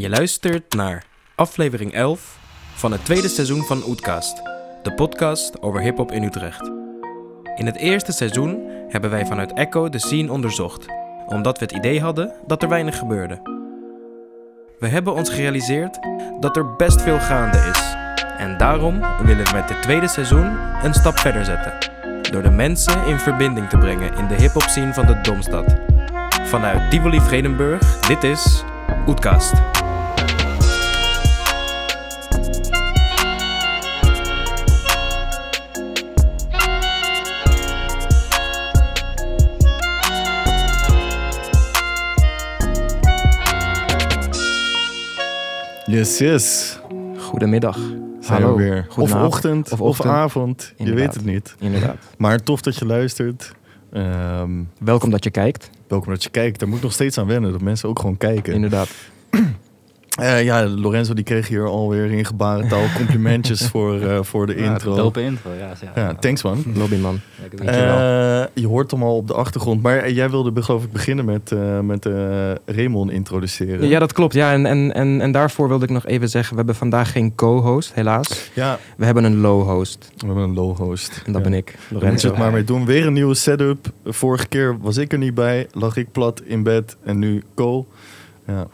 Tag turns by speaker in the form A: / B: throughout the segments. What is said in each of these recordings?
A: Je luistert naar aflevering 11 van het tweede seizoen van Oetkast, de podcast over hip-hop in Utrecht. In het eerste seizoen hebben wij vanuit Echo de scene onderzocht, omdat we het idee hadden dat er weinig gebeurde. We hebben ons gerealiseerd dat er best veel gaande is. En daarom willen we met het tweede seizoen een stap verder zetten. Door de mensen in verbinding te brengen in de hip-hop scene van de Domstad. Vanuit Tivoli Vredenburg, dit is Oetkast.
B: Yes, yes.
A: Goedemiddag.
B: Zijn
A: Hallo.
B: we weer. Of ochtend,
A: Of
B: of, avond. Je weet het niet.
A: Inderdaad.
B: Maar tof dat je luistert. Ehm,
A: Welkom dat je kijkt.
B: welkom dat je kijkt. Daar moet ik nog steeds aan wennen. Dat mensen ook gewoon kijken.
A: Inderdaad.
B: Eh, ja, Lorenzo die kreeg hier alweer in gebarentaal complimentjes voor, eh, voor de
C: Ja,
B: intro.
C: Dope intro, ja. zeg.
B: Ja, thanks man.
A: Lobbyman.
C: Lekker, weet je wel.
B: Eh, je hoort hem al op de achtergrond. Maar jij wilde geloof ik beginnen met, eh met eh, Raymond introduceren.
A: Ja, dat klopt. Ja, en, en, en, en daarvoor wilde ik nog even zeggen, we hebben vandaag geen co-host, helaas.
B: Ja,
A: We hebben een low-host.
B: we hebben een low host.
A: En dat
B: Ja.
A: ben ik, Lorenzo.
B: we het maar mee doen. Weer een nieuwe setup. Vorige keer was ik er niet bij. Lag ik plat in bed. En nu Co. Ja,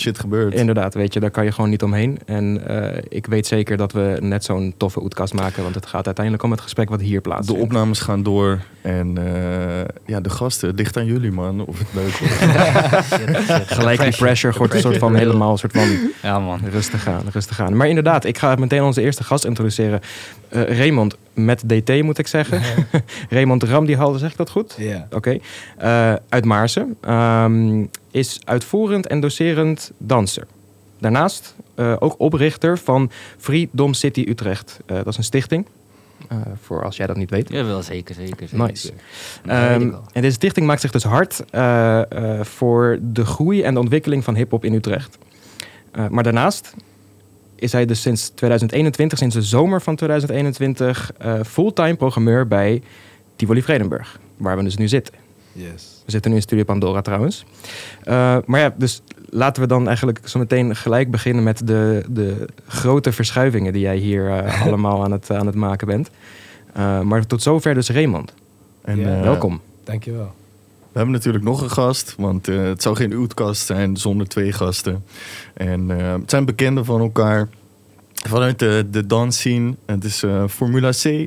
B: shit gebeurt.
A: Inderdaad, weet je, daar kan je gewoon niet omheen. En eh, ik weet zeker dat we net zo'n toffe oetkast maken, want het gaat uiteindelijk om het gesprek wat hier
B: De
A: plaatsvindt.
B: opnames gaan door. En eh, ja, de gasten. Ligt aan jullie man. Of het leuk wordt.
A: Gelijk die pressure wordt een soort van helemaal een soort van
C: Ja, man.
A: rustig aan, rustig aan. Maar inderdaad, ik ga meteen onze eerste gast introduceren. Eh, Raymond, met DT moet ik zeggen. Raymond Ramdihal, zeg ik dat goed?
D: Ja.
A: Oké. Eh, uit Maarsen. Ehm, is uitvoerend en docerend danser. Daarnaast eh, ook oprichter van Freedom City Utrecht. Eh, dat is een stichting. Eh, voor als jij dat niet weet.
C: Ja, wel zeker, zeker. zeker.
A: Nice. Ehm, en deze stichting maakt zich dus hard eh, eh, voor de groei en de ontwikkeling van hip-hop in Utrecht. Eh, maar daarnaast is hij dus sinds 2021, sinds de zomer van 2021, eh, fulltime programmeur bij Tivoli Vredenburg, waar we dus nu zitten.
D: Yes.
A: We zitten nu in Studio Pandora trouwens. Eh, maar ja, dus laten we dan eigenlijk zo meteen gelijk beginnen met de, de grote verschuivingen die jij hier eh, allemaal aan het, aan het maken bent. Eh, maar tot zover dus Raymond.
B: En,
D: Ja.
A: Welkom.
D: Dankjewel.
B: Hebben natuurlijk nog een gast, want eh, het zou geen Oetkast zijn zonder twee gasten. En eh, het zijn bekenden van elkaar vanuit de, de dansscene. Het is eh, Formula C,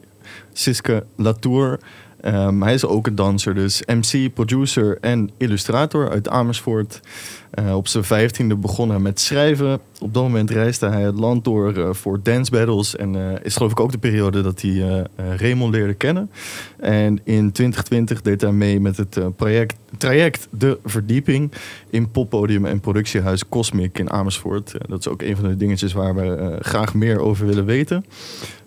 B: Siske Latour. Ehm, hij is ook een danser, dus MC, producer en illustrator uit Amersfoort. Eh, op zijn vijftiende begon hij met schrijven. Op dat moment reisde hij het land door eh, voor dance battles. En eh, is geloof ik ook de periode dat hij Raymond leerde kennen. En in 2020 deed hij mee met het project, traject De Verdieping in poppodium en productiehuis Cosmic in Amersfoort. Dat is ook een van de dingetjes waar we graag meer over willen weten.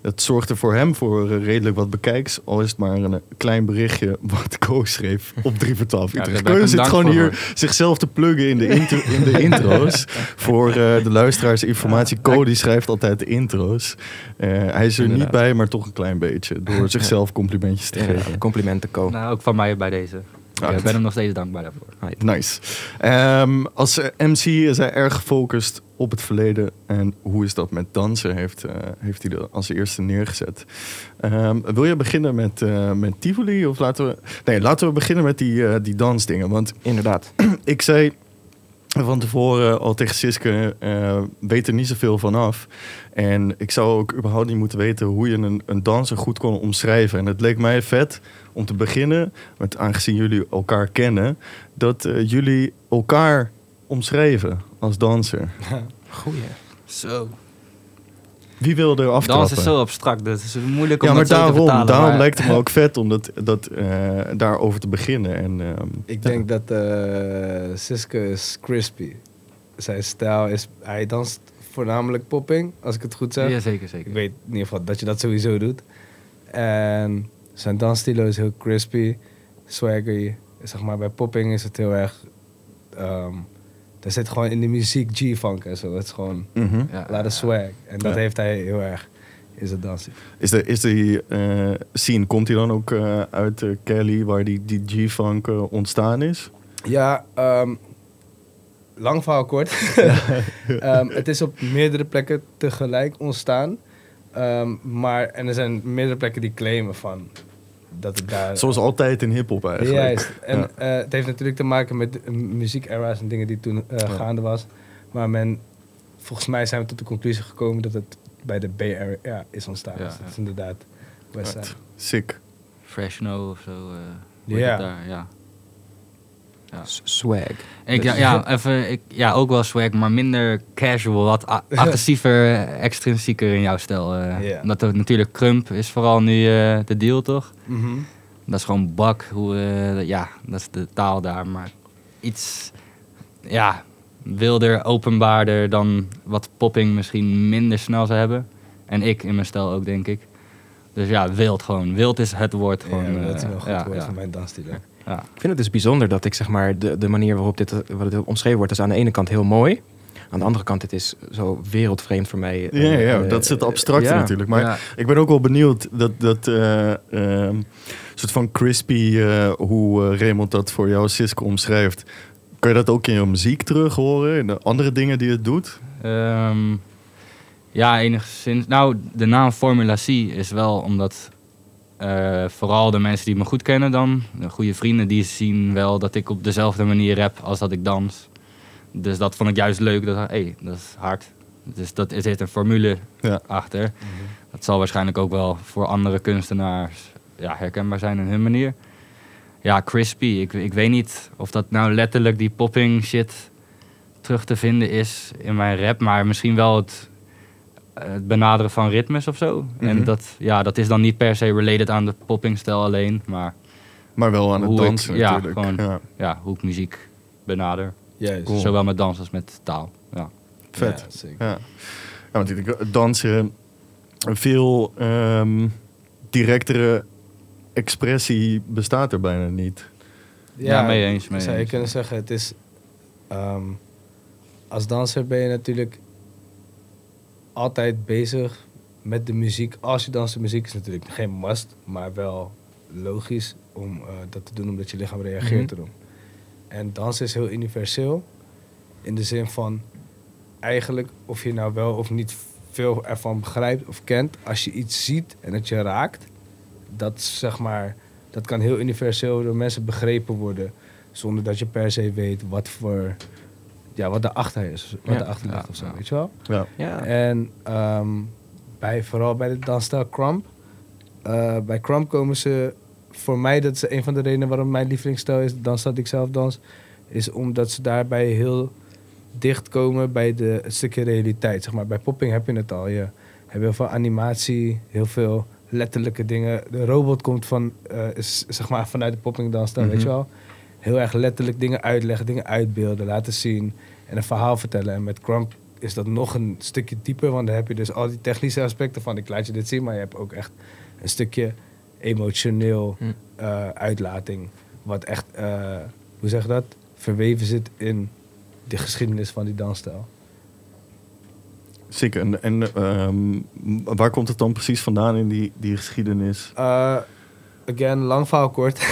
B: Het zorgde voor hem voor redelijk wat bekijks. Al is het maar een klein berichtje wat Co schreef op 3 voor 12
C: Ja,
B: Utrecht.
C: hem
B: zit gewoon hier zichzelf te pluggen in de, intro, in de intro's. voor eh, de luisteraars informatie. Co die schrijft altijd de intro's. Eh, hij is er niet bij, maar toch een klein beetje. Door zichzelf complimentjes te
A: Ja,
B: geven.
A: complimenten, Co.
C: Nou, ook van mij bij deze. Ik ben hem nog steeds dankbaar daarvoor.
B: Nice. Ehm, als eh, MC is hij erg gefocust op het verleden. En hoe is dat met dansen, heeft, eh, heeft hij er als eerste neergezet. Ehm, wil je beginnen met, eh, met Tivoli? Of laten we... Nee, laten we beginnen met die, eh, die dansdingen. Want
A: Inderdaad.
B: ik zei van tevoren al tegen Siske, eh weet er niet zoveel van af. En ik zou ook überhaupt niet moeten weten hoe je een, een danser goed kon omschrijven. En het leek mij vet om te beginnen, met, aangezien jullie elkaar kennen, dat eh, jullie elkaar omschrijven als danser.
A: Goeie.
D: Zo.
B: Wie wil er aftrappen?
C: Dans is zo abstract, dus het is moeilijk om
B: ja, maar
C: te
B: daarom,
C: vertalen.
B: daarom
C: maar-
B: lijkt het me ook vet om dat, dat, eh, daarover te beginnen. En, ehm,
D: Ik denk dat eh Siske is crispy. Zijn stijl is... Hij danst voornamelijk popping, als ik het goed zeg.
C: Ja, zeker, zeker.
D: Ik weet in ieder geval dat je dat sowieso doet. En zijn dansstilo is heel crispy, swaggy. Zeg maar, bij popping is het heel erg... ehm er zit gewoon in de muziek G-funk en zo. Het is gewoon
B: mhm.
C: Ja,
D: laat de swag. En dat
B: Ja.
D: heeft hij heel erg in zijn dansen.
B: Is, de, is die eh, scene, komt die dan ook eh, uit eh, Kelly, waar die, die G-funk ontstaan is?
D: Ja, ehm, lang verhaal kort. Ehm, het is op meerdere plekken tegelijk ontstaan. Ehm, maar, en er zijn meerdere plekken die claimen van dat het daar...
B: Zoals altijd in hip-hop eigenlijk.
D: Juist. En
B: Ja.
D: eh, het heeft natuurlijk te maken met de muziek-era's en dingen die toen eh, gaande was. Maar men, volgens mij zijn we tot de conclusie gekomen dat het bij de Bay Area ja, is ontstaan.
C: Ja,
D: dus dat
C: ja.
D: is inderdaad Westside.
B: Sick.
C: Fresh No of zo. eh,
D: Ja.
C: daar? ja.
A: Swag.
C: Ik, ja, ja, even, ik, ja, ook wel swag, maar minder casual. Wat agressiever, extrinsieker in jouw stijl.
D: Ja.
C: Omdat er natuurlijk Crump is vooral nu eh, de deal, toch?
D: Mhm.
C: Dat is gewoon bak. Hoe, eh, ja, dat is de taal daar. Maar iets ja, wilder, openbaarder dan wat popping misschien minder snel zou hebben. En ik in mijn stijl ook, denk ik. Dus ja, wild gewoon. Wild is het woord gewoon.
D: ja, dat is
C: eh,
D: goed
C: ja,
D: woord
C: ja,
D: van mijn dansstijl.
C: Ja.
A: Ik vind het dus bijzonder dat ik zeg maar de, de manier waarop dit wat het omschreven wordt, is aan de ene kant heel mooi. Aan de andere kant, het is zo wereldvreemd voor mij.
B: Ja, ja,
A: eh,
B: dat is het abstracte
A: ja.
B: natuurlijk. Maar
C: Ja.
B: ik ben ook wel benieuwd dat, dat eh, ehm, soort van crispy, eh, hoe Raymond dat voor jou Cisco omschrijft. Kan je dat ook in je muziek terug horen? In de andere dingen die het doet?
C: Ehm, ja, enigszins. Nou, de naam Formula C is wel omdat eh, vooral de mensen die me goed kennen dan, de goede vrienden, die zien wel dat ik op dezelfde manier rap als dat ik dans. Dus dat vond ik juist leuk. Dat, hey, dat is hard. Dus dat, er zit een formule
B: Ja.
C: achter. Dat zal waarschijnlijk ook wel voor andere kunstenaars ja, herkenbaar zijn in hun manier. Ja, crispy. Ik, ik weet niet of dat nou letterlijk die popping shit terug te vinden is in mijn rap, maar misschien wel het, het benaderen van ritmes of zo.
B: Mhm.
C: En dat, ja, dat is dan niet per se related aan de poppingstijl alleen, maar
B: Maar wel aan het dansen
C: ja,
B: natuurlijk.
C: gewoon.
B: Ja,
C: ja, hoe ik muziek benader.
D: Juist.
B: Cool.
C: Zowel met dans als met taal. Ja.
B: vet.
D: Ja.
B: Ja. ja, want ik- dansen, een veel ehm, directere expressie bestaat er bijna niet.
C: Ja, mee eens, mee
D: zou je
C: eens.
D: kunnen zeggen, het is... ehm, als danser ben je natuurlijk altijd bezig met de muziek. Als je danst, de muziek is natuurlijk geen must, maar wel logisch om eh, dat te doen omdat je lichaam reageert
A: Mhm.
D: erop. En dansen is heel universeel in de zin van eigenlijk of je nou wel of niet veel ervan begrijpt of kent, als je iets ziet en het je raakt, dat zeg maar, dat kan heel universeel door mensen begrepen worden, zonder dat je per se weet wat voor, ja, wat daarachter is, wat
A: Ja.
D: erachter ligt
C: Ja,
D: of zo,
C: ja.
D: weet je wel?
B: Ja.
A: Ja.
D: En ehm, bij, vooral bij de dansstijl Crump. eh, bij Crump komen ze... Voor mij, dat is een van de redenen waarom mijn lievelingsstijl is... de dansstijl die ik zelf dans... is omdat ze daarbij heel dicht komen bij de, het stukje realiteit. Zeg maar, bij popping heb je het al. Je hebt heel veel animatie, heel veel letterlijke dingen. De robot komt van, eh, is, zeg maar, vanuit de popping dansstijl, weet je
B: Mhm.
D: wel. Heel erg letterlijk dingen uitleggen, dingen uitbeelden, laten zien... en een verhaal vertellen. En met Crump is dat nog een stukje dieper, want dan heb je dus al die technische aspecten van ik laat je dit zien, maar je hebt ook echt een stukje emotioneel
A: Hm.
D: eh, uitlating, wat echt, eh, hoe zeg je dat, verweven zit in de geschiedenis van die dansstijl.
B: Zeker. En, en ehm, waar komt het dan precies vandaan in die, die geschiedenis?
D: Eh, again, lang verhaal kort.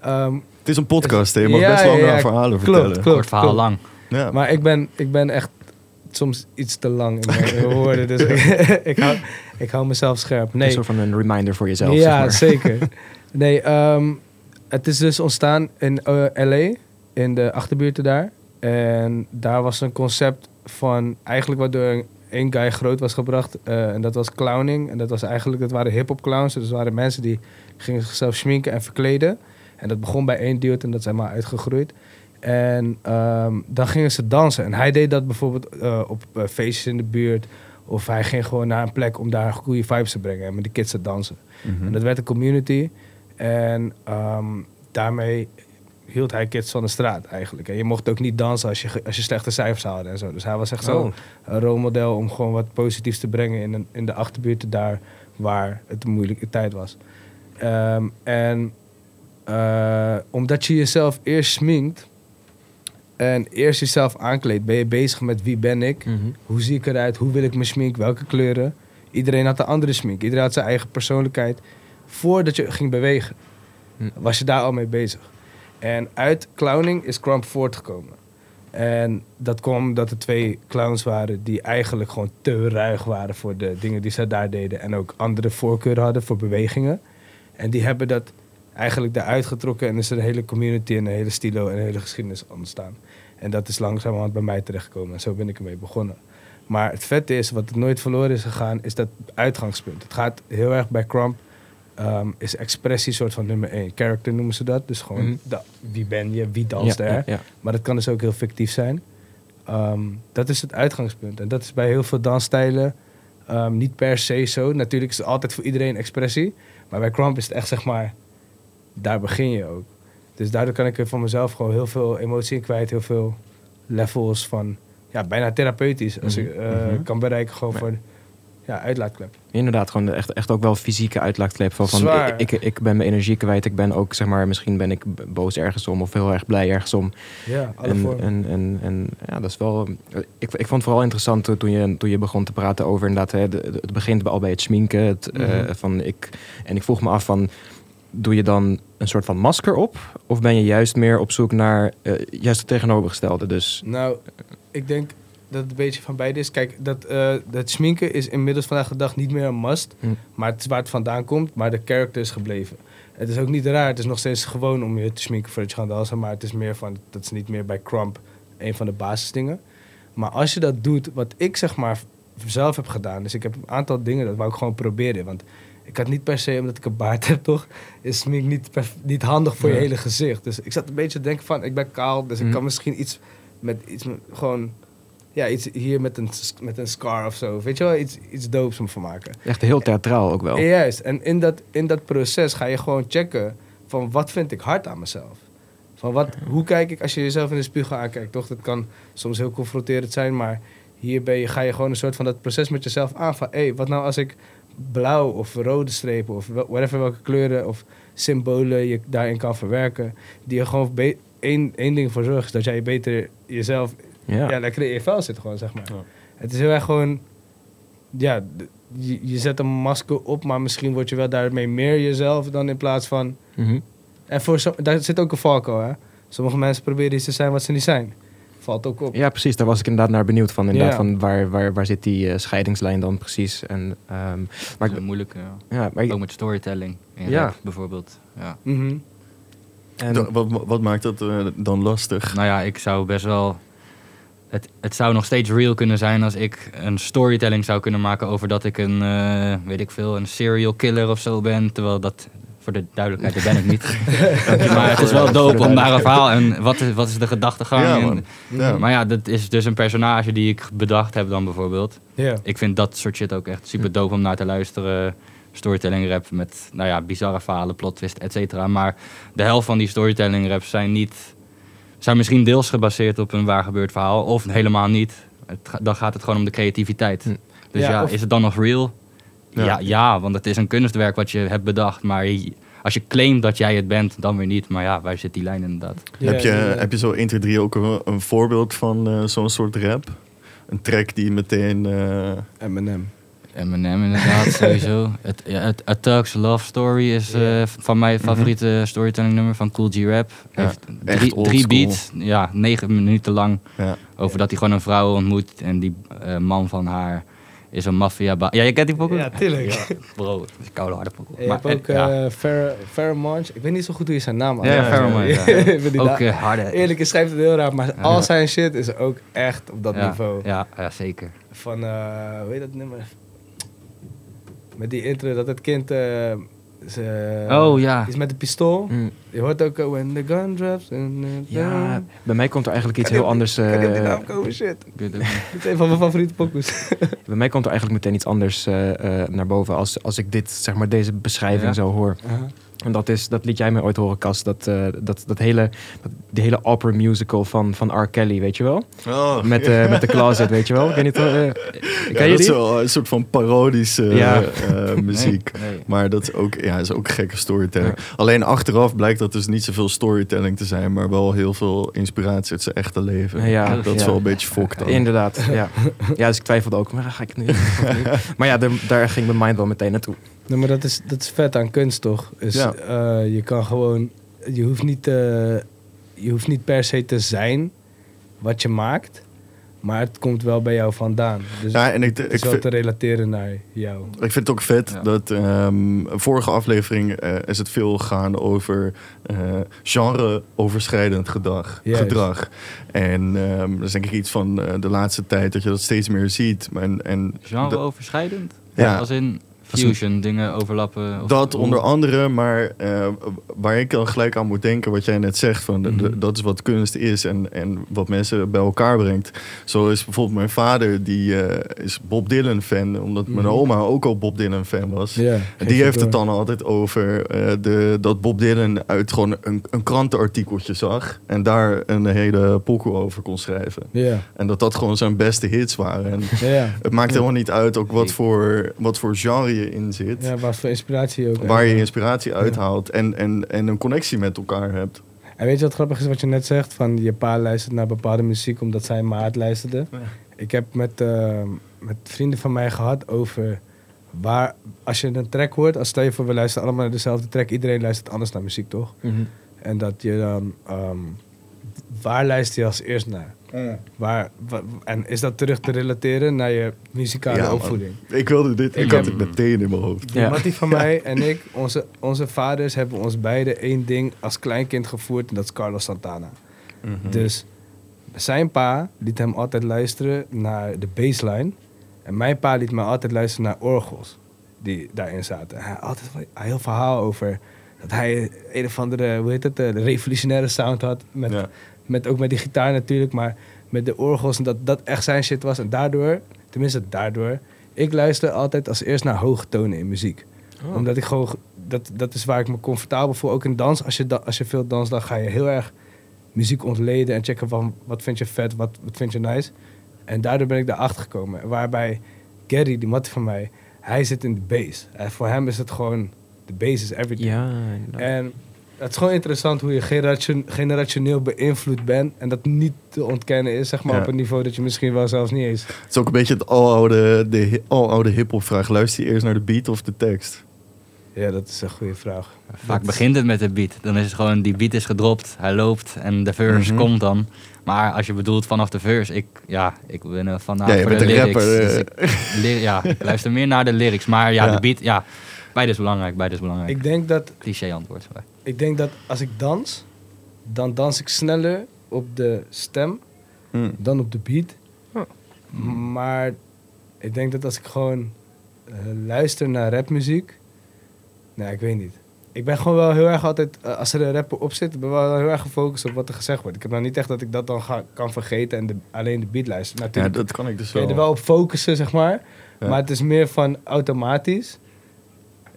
D: Ehm,
B: Het is een podcast, hè? je mag
D: Ja,
B: best
D: ja, ja,
B: verhalen
D: klopt,
B: vertellen.
D: klopt.
C: Kort verhaal lang.
B: Ja.
D: maar ik ben, ik ben echt soms iets te lang in mijn woorden, dus ik, ik, hou, ik hou mezelf scherp.
A: Een
D: Nee,
A: soort van een reminder voor jezelf.
D: ja,
A: zeg maar.
D: zeker. Nee, ehm, het is dus ontstaan in eh, LA, in de achterbuurten daar. En daar was een concept van eigenlijk waardoor één guy groot was gebracht. eh, en dat was clowning. En dat was eigenlijk, dat waren hip-hop clowns. Dus dat waren mensen die gingen zichzelf schminken en verkleden. En dat begon bij één dude en dat is helemaal uitgegroeid. En ehm, dan gingen ze dansen. En hij deed dat bijvoorbeeld eh, op eh, feestjes in de buurt. Of hij ging gewoon naar een plek om daar goede vibes te brengen en met de kids te dansen.
B: Mhm.
D: En dat werd een community. En ehm, daarmee hield hij kids van de straat eigenlijk. En je mocht ook niet dansen als je, als je slechte cijfers haalde en zo. Dus hij was echt zo
A: Oh.
D: een rolmodel om gewoon wat positiefs te brengen in, een, in de achterbuurten daar waar het een moeilijke tijd was. Ehm, en eh, omdat je jezelf eerst sminkt en eerst jezelf aankleedt, ben je bezig met wie ben ik,
A: Mhm.
D: hoe zie ik eruit, hoe wil ik mijn smink, welke kleuren. Iedereen had een andere smink, iedereen had zijn eigen persoonlijkheid. Voordat je ging bewegen,
A: Hm.
D: was je daar al mee bezig. En uit clowning is Crump voortgekomen. En dat kwam omdat er twee clowns waren die eigenlijk gewoon te ruig waren voor de dingen die ze daar deden. En ook andere voorkeuren hadden voor bewegingen. En die hebben dat eigenlijk eruit getrokken en is er een hele community en een hele stilo en een hele geschiedenis ontstaan. En dat is langzamerhand bij mij terechtgekomen en zo ben ik ermee begonnen. Maar het vette is, wat het nooit verloren is gegaan, is dat uitgangspunt. Het gaat heel erg bij Crump, ehm, is expressie soort van nummer één. Character noemen ze dat, dus gewoon
A: Mhm.
D: da- wie ben je, wie danst
A: ja,
D: er.
A: ja, ja.
D: Maar dat kan dus ook heel fictief zijn. Ehm, dat is het uitgangspunt. En dat is bij heel veel dansstijlen ehm, niet per se zo. Natuurlijk is het altijd voor iedereen expressie. Maar bij Crump is het echt, zeg maar, daar begin je ook. Dus daardoor kan ik er van mezelf gewoon heel veel emotie in kwijt. Heel veel levels van, ja, bijna therapeutisch. Als
A: Mhm,
D: ik eh,
A: mhm.
D: kan bereiken gewoon voor, ja, uitlaatklep.
A: Inderdaad, gewoon echt, echt ook wel fysieke uitlaatklep. Van, van ik, ik, ik ben mijn energie kwijt. Ik ben ook, zeg maar, misschien ben ik boos ergens om of heel erg blij ergens om.
D: Ja, alle
A: En, en, en, en ja, dat is wel. Ik, ik vond het vooral interessant eh, toen je, toen je begon te praten over inderdaad. Hè, het begint al bij het schminken. Het, eh,
D: Mhm.
A: van ik, en ik vroeg me af van. Doe je dan een soort van masker op? Of ben je juist meer op zoek naar eh, juist het tegenovergestelde? Dus
D: Nou, ik denk dat het een beetje van beide is. Kijk, dat, eh, dat schminken is inmiddels vandaag de dag niet meer een must.
A: Hm.
D: Maar het is waar het vandaan komt, maar de character is gebleven. Het is ook niet raar, het is nog steeds gewoon om je te schminken voordat je gaat dansen. Maar het is meer van, dat is niet meer bij Crump een van de basisdingen. Maar als je dat doet, wat ik zeg maar zelf heb gedaan. Dus ik heb een aantal dingen, dat wou ik gewoon proberen. Want ik had niet per se, omdat ik een baard heb toch, is smink niet, niet handig voor je hele gezicht. Dus ik zat een beetje te denken van, ik ben kaal, dus ik
A: Mhm.
D: kan misschien iets met iets gewoon ja, iets hier met een, met een scar of zo. Weet je wel, iets, iets doops om van maken.
A: echt heel theatraal ook wel.
D: Juist, en in dat, in dat proces ga je gewoon checken van wat vind ik hard aan mezelf. Van wat, hoe kijk ik als je jezelf in de spiegel aankijkt, toch? Dat kan soms heel confronterend zijn, maar hier ben je, ga je gewoon een soort van dat proces met jezelf aan. Van, hé, wat nou als ik blauw of rode strepen of whatever welke kleuren of symbolen je daarin kan verwerken, die er gewoon één, één ding voor zorgt, is dat jij beter jezelf
A: Ja.
D: ja. lekker in je vel zit gewoon, zeg maar.
B: Ja.
D: Het is heel erg gewoon... Ja, je, je zet een masker op, maar misschien word je wel daarmee meer jezelf dan in plaats van...
A: Mhm.
D: En voor daar zit ook een valko, hè. Sommige mensen proberen iets te zijn wat ze niet zijn. Valt ook op.
A: Ja, precies. Daar was ik inderdaad naar benieuwd van. Inderdaad,
D: Ja.
A: van waar, waar, waar zit die eh, scheidingslijn dan precies? En, ehm, maar
C: Maar
A: ik,
C: moeilijk, ja.
A: ja, maar ik-
C: Ook met storytelling. In
A: Ja.
C: rap bijvoorbeeld. Ja.
D: Mhm.
A: en,
B: Da- wat, wat maakt dat eh, dan lastig?
C: Nou ja, ik zou best wel. Het, het zou nog steeds real kunnen zijn als ik een storytelling zou kunnen maken over dat ik een, eh, weet ik veel, een serial killer of zo ben. Terwijl dat, voor de duidelijkheid, dat ben ik niet. maar het is wel dope om daar een verhaal en wat is, wat is de gedachtegang.
B: Ja,
C: en-.
B: Ja.
C: Maar ja, dat is dus een personage die ik bedacht heb dan bijvoorbeeld.
D: Ja.
C: Ik vind dat soort shit ook echt super dope om naar te luisteren. Storytelling rap met, nou ja, bizarre verhalen, plot twist, et cetera. Maar de helft van die storytelling raps zijn niet... Zijn misschien deels gebaseerd op een waar gebeurd verhaal. Of helemaal niet. Het, dan gaat het gewoon om de creativiteit.
A: Hm.
C: Dus
D: Ja,
C: ja,
D: of-
C: is het dan nog real?
B: Ja.
C: Ja. Ja, want het is een kunstwerk wat je hebt bedacht. Maar als je claimt dat jij het bent, dan weer niet. Maar ja, waar zit die lijn inderdaad?
D: Ja,
B: heb, je,
D: ja, ja.
B: heb je zo 1, 2, 3 ook een, een voorbeeld van eh, zo'n soort rap? Een track die meteen... eh,
D: Eminem.
C: Eminem inderdaad, sowieso. Het, ja, het A Tug's Love Story is eh, van mijn favoriete storytelling nummer van Cool G Rap.
B: Ja,
C: Heeft drie, drie beats, ja, negen minuten lang.
B: ja.
C: Over dat hij gewoon een vrouw ontmoet en die eh, man van haar is een maffia Ja, je kent die pokoe?
D: Ja, tuurlijk.
C: Bro, het is een koude harde pokoe.
D: Je hebt ook
C: eh, ja.
D: eh. Ik weet niet zo goed hoe je zijn naam
C: Ja, Monch, ja.
D: Ik ben die
C: ook eh, harde.
D: Eerlijk, je schrijft het heel raar, maar
C: Ja.
D: al zijn shit is ook echt op dat
C: ja,
D: niveau.
C: Ja, ja, zeker.
D: Van, eh hoe heet dat nummer? Met die intro dat het kind... eh, ze-
C: Oh, ja.
D: Is met een pistool.
A: Mm,
D: Je hoort ook... eh, When the gun drops... and
A: ja, bij mij komt er eigenlijk iets heel anders.
D: Kan die
A: eh,
D: naam komen? Shit. Dit is een van mijn favoriete pokoes.
A: bij mij komt er eigenlijk meteen iets anders eh, eh, naar boven als, als ik dit, zeg maar, deze beschrijving
C: Ja.
A: zo hoor. En dat, is, dat liet jij mij ooit horen, Cas. Dat, eh, dat, dat hele, dat, die hele opera musical van, van R. Kelly, weet je wel?
B: Oh,
A: Met, eh met de closet, weet je wel? Ik weet niet,
B: ja,
A: je
B: dat is wel een soort van parodische
A: Ja.
B: muziek.
C: Nee, nee.
B: Maar dat is ook, ja, is ook gekke storytelling. Alleen achteraf blijkt dat dus niet zoveel storytelling te zijn, maar wel heel veel inspiratie uit zijn echte leven.
A: Ja,
B: dat is wel een beetje fokt dan.
A: Inderdaad, ja. Ja, dus ik twijfelde ook, maar ga ik het nu? Maar ja, daar, daar ging mijn mind wel meteen naartoe.
D: Nee, maar dat is, dat is vet aan kunst, toch? Dus
B: Ja.
D: eh, je kan gewoon... Je hoeft, niet, eh, je hoeft niet per se te zijn wat je maakt, maar het komt wel bij jou vandaan. Dus
B: Ja, en ik,
D: het
B: ik,
D: is wel
B: vind,
D: te relateren naar jou.
B: ik vind het ook vet
C: Ja.
B: dat ehm, vorige aflevering eh, is het veel gegaan over eh genre-overschrijdend gedrag. Gedrag. En ehm, dat is denk ik iets van eh, de laatste tijd dat je dat steeds meer ziet. En, en
C: Genre-overschrijdend?
B: Ja.
C: Als in fusion, dingen overlappen? Of,
B: Dat onder andere, maar eh, waar ik dan gelijk aan moet denken, wat jij net zegt, van de- de-
C: Mhm.
B: dat is wat kunst is en, en wat mensen bij elkaar brengt. Zo is bijvoorbeeld mijn vader, die eh, is Bob Dylan fan, omdat mijn
D: Mhm.
B: oma ook al Bob Dylan fan was.
D: Ja,
B: En die heeft het dan altijd over eh, de, dat Bob Dylan uit gewoon een, een krantenartikeltje zag en daar een hele pokoe over kon schrijven.
D: Ja,
B: En dat dat gewoon zijn beste hits waren. En
D: ja.
B: het maakt helemaal niet uit ook wat voor, wat voor genre je in zit.
D: ja wat voor inspiratie ook.
B: Waar je
D: Ja.
B: inspiratie uithaalt en, en, en een connectie met elkaar hebt.
D: En weet je wat grappig is wat je net zegt? Van je pa luistert naar bepaalde muziek omdat zijn maat luisterde.
B: Ja.
D: Ik heb met, eh, met vrienden van mij gehad over waar, als je een track hoort, als stel je voor we luisteren allemaal naar dezelfde track, iedereen luistert anders naar muziek toch?
A: Mhm.
D: En dat je dan, ehm, waar luister je als eerst naar? Waar, wa- en is dat terug te relateren naar je muzikale
B: Ja, man.
D: opvoeding?
B: Ik wilde dit, ik,
D: Ik
B: had
D: heb-
B: het meteen in mijn hoofd.
A: Ja.
D: Mattie van mij en ik, onze, onze vaders hebben ons beide één ding als kleinkind gevoerd en dat is Carlos Santana.
B: Mhm.
D: Dus zijn pa liet hem altijd luisteren naar de bassline. En mijn pa liet me altijd luisteren naar orgels die daarin zaten. Hij had altijd een heel verhaal over dat hij een of andere, hoe heet het, eh, de revolutionaire sound had. Met,
B: Ja.
D: Met, ook met die gitaar natuurlijk, maar met de orgels. En dat dat echt zijn shit was. En daardoor, tenminste daardoor, ik luister altijd als eerst naar hoge tonen in muziek.
A: Oh.
D: Omdat ik gewoon, dat, dat is waar ik me comfortabel voel. Ook in dans, als je, da- als je veel danst, dan ga je heel erg muziek ontleden en checken van wat vind je vet, wat, wat vind je nice. En daardoor ben ik daarachter gekomen. Waarbij Gary, die mat van mij, hij zit in de bass. En voor hem is het gewoon, de bass is everything.
A: Ja.
D: En het is gewoon interessant hoe je generation, generationeel beïnvloed bent. En dat niet te ontkennen is, zeg maar,
B: Ja.
D: op een niveau dat je misschien wel zelfs niet eens...
B: Het is ook een beetje het aloude, de aloude hip-hop vraag. Luister je eerst naar de beat of de tekst?
D: Ja, dat is een goede vraag.
C: Vaak
D: Dat-
C: begint het met de beat. Dan is het gewoon, die beat is gedropt, hij loopt en de verse
B: Mhm.
C: komt dan. Maar als je bedoelt vanaf de verse, ik, ja, ik ben er van
B: Ja, je
C: voor
B: bent
C: de
B: een
C: lyrics.
B: rapper,
C: dus
B: eh.
C: ik, ja, ik luister meer naar de lyrics. Maar ja,
B: Ja.
C: de beat, ja, beide is belangrijk, beide is belangrijk.
D: Ik denk dat
C: Cliché antwoord. maar-
D: Ik denk dat als ik dans, dan dans ik sneller op de stem
B: Hm.
D: dan op de beat.
A: Oh.
D: Maar ik denk dat als ik gewoon eh, luister naar rapmuziek, nee, ik weet niet. Ik ben gewoon wel heel erg altijd, eh, als er een rapper op zit, ben ik wel heel erg gefocust op wat er gezegd wordt. Ik heb nou niet echt dat ik dat dan ga, kan vergeten en de, alleen de beat luister.
B: Ja,
D: Natuurlijk
B: dat kan ik dus
D: kun je
B: wel.
D: er wel op focussen, zeg maar.
B: Ja.
D: Maar het is meer van automatisch.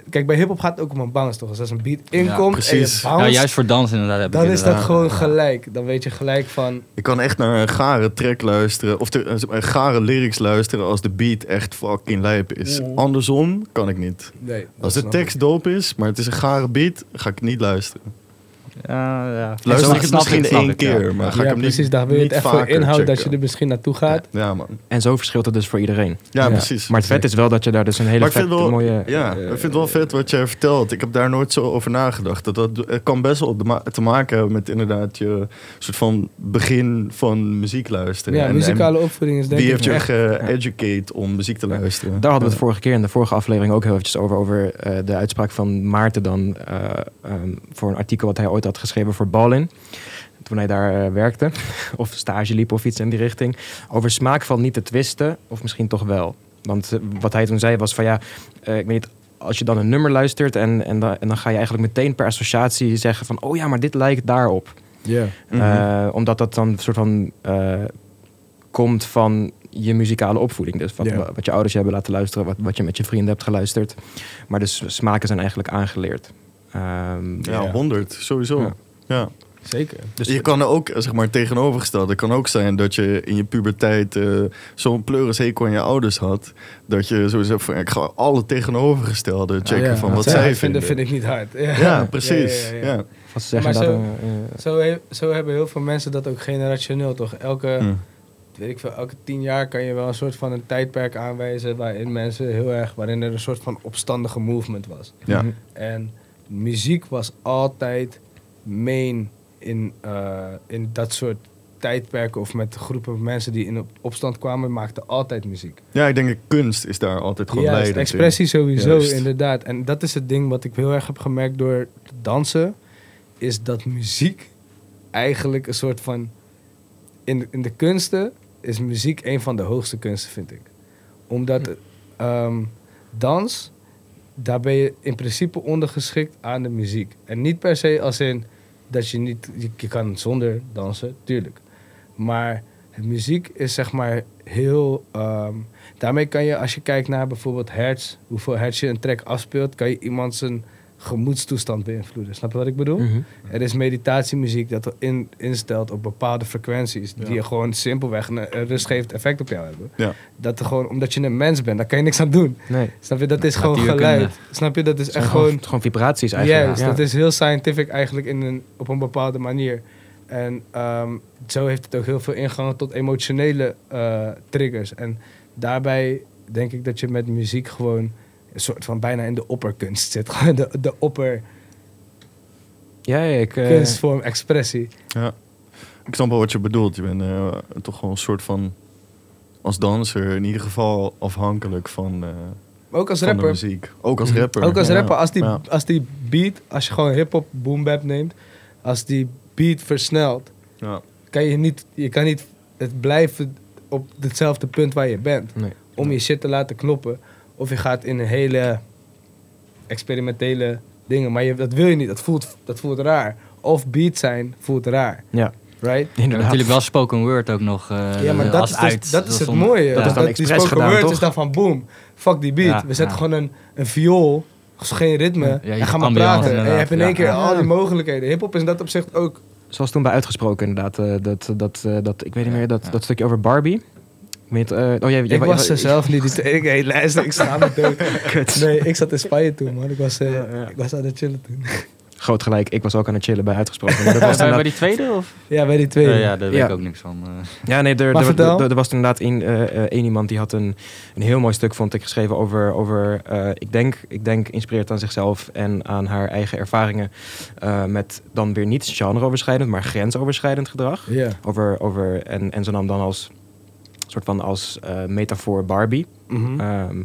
D: Kijk, bij hip-hop gaat het ook om een bounce, toch? Dus als een beat inkomt en
B: precies.
D: je bounce,
C: Ja, juist voor dans inderdaad heb ik
D: dan is dat gewoon gelijk. Dan weet je gelijk van...
B: Ik kan echt naar een gare track luisteren, of de, een gare lyrics luisteren als de beat echt fucking lijp is. Andersom kan ik niet.
D: Nee,
B: Als de tekst dope is, maar het is een gare beat, ga ik niet luisteren.
C: Ja, ja.
B: Luister ik het
C: snap
B: misschien één
C: ik, ja.
B: keer, maar ga ik hem
D: precies.
B: niet
D: Daar wil je het echt voor inhoud dat je er misschien naartoe gaat.
B: Ja, man.
A: En zo verschilt het dus voor iedereen.
B: Ja,
D: Ja.
B: precies.
A: Maar het vet is wel dat je daar dus een hele
B: wel,
A: mooie...
B: ja, ik vind het wel vet wat jij vertelt. Ik heb daar nooit zo over nagedacht. Dat, dat het kan best wel te maken hebben met inderdaad je soort van begin van muziek luisteren.
D: Ja,
B: En-
D: muzikale opvoeding is
B: en
D: denk
B: wie
D: ik
B: heeft je
D: echt...
B: geeducate om muziek te luisteren?
A: Daar hadden we het vorige keer in de vorige aflevering ook heel eventjes over. Over eh, de uitspraak van Maarten dan. eh, ehm, voor een artikel wat hij ooit had geschreven voor Ballin. Toen hij daar eh, werkte. Of stage liep of iets in die richting. Over smaak valt niet te twisten. Of misschien toch wel. Want eh, wat hij toen zei was van ja, eh, ik weet niet. Als je dan een nummer luistert en, en, dan, en dan ga je eigenlijk meteen per associatie zeggen van... oh ja, maar dit lijkt daarop.
D: Ja.
B: Mhm.
A: Omdat dat dan een soort van komt van je muzikale opvoeding. Dus wat, wat je ouders je hebben laten luisteren, wat, wat je met je vrienden hebt geluisterd. Maar dus smaken zijn eigenlijk aangeleerd. Ehm,
B: ja,
D: Ja.
B: 100, sowieso.
A: Ja.
B: Ja.
D: Zeker.
A: dus
B: je kan er ook, zeg maar, tegenovergesteld. Het kan ook zijn dat je in je puberteit eh, zo'n pleurishekel aan je ouders had. Dat je sowieso van, ik ga alle tegenovergestelde checken
D: Ja,
B: van wat
D: zij
B: zij
D: vinden.
B: vinden.
D: vind ik niet hard. Ja,
B: Ja, precies.
D: Ja,
B: Ja,
D: ja, ja.
A: wat ze zeggen
D: Maar
A: dat...
D: zo-
A: eh, eh,
D: Zo, he- zo hebben heel veel mensen dat ook generationeel, toch? Elke,
B: Hm.
D: weet ik veel, elke tien jaar kan je wel een soort van een tijdperk aanwijzen... waarin mensen heel erg... waarin er een soort van opstandige movement was.
B: Ja.
A: mhm.
D: En muziek was altijd main in, eh, in dat soort tijdperken of met groepen mensen die in op- opstand kwamen, maakten altijd muziek.
B: Ja, ik denk dat kunst is daar altijd gewoon
D: Juist,
B: leidend in.
D: expressie sowieso,
B: Juist.
D: inderdaad. En dat is het ding wat ik heel erg heb gemerkt door te dansen, is dat muziek eigenlijk een soort van... In de, in de kunsten is muziek een van de hoogste kunsten, vind ik. Omdat ehm, dans, daar ben je in principe ondergeschikt aan de muziek. En niet per se als in dat je niet... Je, kan zonder dansen, tuurlijk. Maar muziek is zeg maar heel... ehm, daarmee kan je, als je kijkt naar bijvoorbeeld hertz... hoeveel hertz je een track afspeelt... kan je iemand zijn gemoedstoestand beïnvloeden. Snap je wat ik bedoel?
A: Mhm.
D: Er is meditatiemuziek dat er in, instelt op bepaalde frequenties...
B: Ja.
D: die je gewoon simpelweg een, een rustgevend effect op jou hebben.
B: Ja.
D: Dat er gewoon, omdat je een mens bent, daar kan je niks aan doen.
A: Nee.
D: Snap je? Dat is gewoon geluid. Snap je? Dat is echt
A: gewoon,
D: gewoon...
A: vibraties eigenlijk. Ja.
D: dat is heel scientific eigenlijk in een, op een bepaalde manier. En ehm, zo heeft het ook heel veel ingangen tot emotionele eh, triggers. En daarbij denk ik dat je met muziek gewoon een soort van bijna in de opperkunst zit. Gewoon de, de opperkunstvorm,
A: Ja, ja, ik... eh,
D: expressie.
B: Ja. Ik snap wel wat je bedoelt. Je bent eh, toch gewoon een soort van... Als danser in ieder geval afhankelijk van, eh,
D: ook als
B: van de
D: rapper.
B: muziek. Ook als
A: Mhm.
B: rapper.
D: Ook als
B: ja.
D: rapper, als die,
B: Ja.
D: als die beat, als je gewoon hip-hop boom bap neemt, als die beat versnelt,
B: Ja.
D: kan je niet, je kan niet het blijven op hetzelfde punt waar je bent.
A: nee.
D: om je shit te laten kloppen. Of je gaat in een hele experimentele dingen. Maar je, dat wil je niet. Dat voelt, dat voelt raar. Of beat zijn voelt raar.
A: Ja,
D: Right?
C: Ja,
A: inderdaad.
C: natuurlijk wel spoken word ook nog eh,
D: ja, maar dat
C: als
D: is,
C: uit.
D: dus, dat is het mooie.
A: dat is dan
D: die
A: expres
D: spoken
A: gedaan,
D: word
A: toch?
D: is dan van boom. Fuck die beat.
C: Ja,
D: We zetten
C: ja.
D: gewoon een, een viool. Geen ritme.
C: Ja, je
D: en ga maar praten. En je hebt in één
C: Ja.
D: keer
A: Ja.
D: al die mogelijkheden. Hip-hop is in dat opzicht ook.
A: Zoals toen bij uitgesproken inderdaad. eh, dat, dat, eh, dat, ik weet niet meer, dat,
C: Ja.
A: dat stukje over Barbie. Eh, oh, jij, jij,
D: Ik was er zelf niet. Die, ik, hey, luister, ik schaam me dood. Nee, ik zat in Spanje toen, man. Ik was, eh,
A: Ja, ja.
D: Ik was aan het chillen toen.
A: Groot gelijk, ik was ook aan het chillen bij uitgesproken. Maar dat was
C: Bij, bij
A: inderdaad-
C: die tweede? Of?
D: Ja, bij die twee.
C: Eh, ja, daar weet
A: Ja.
C: ik ook niks van. eh.
A: Ja, nee, er, er, er, er was inderdaad één eh, eh, één iemand die had een, een heel mooi stuk, vond ik, geschreven over, over eh, ik, denk, ik denk, inspireert aan zichzelf en aan haar eigen ervaringen eh, met dan weer niet genreoverschrijdend, maar grensoverschrijdend gedrag.
D: Ja.
A: Over, over, en, en ze nam dan als soort van als eh, metafoor Barbie.
D: Mhm.
A: Ehm,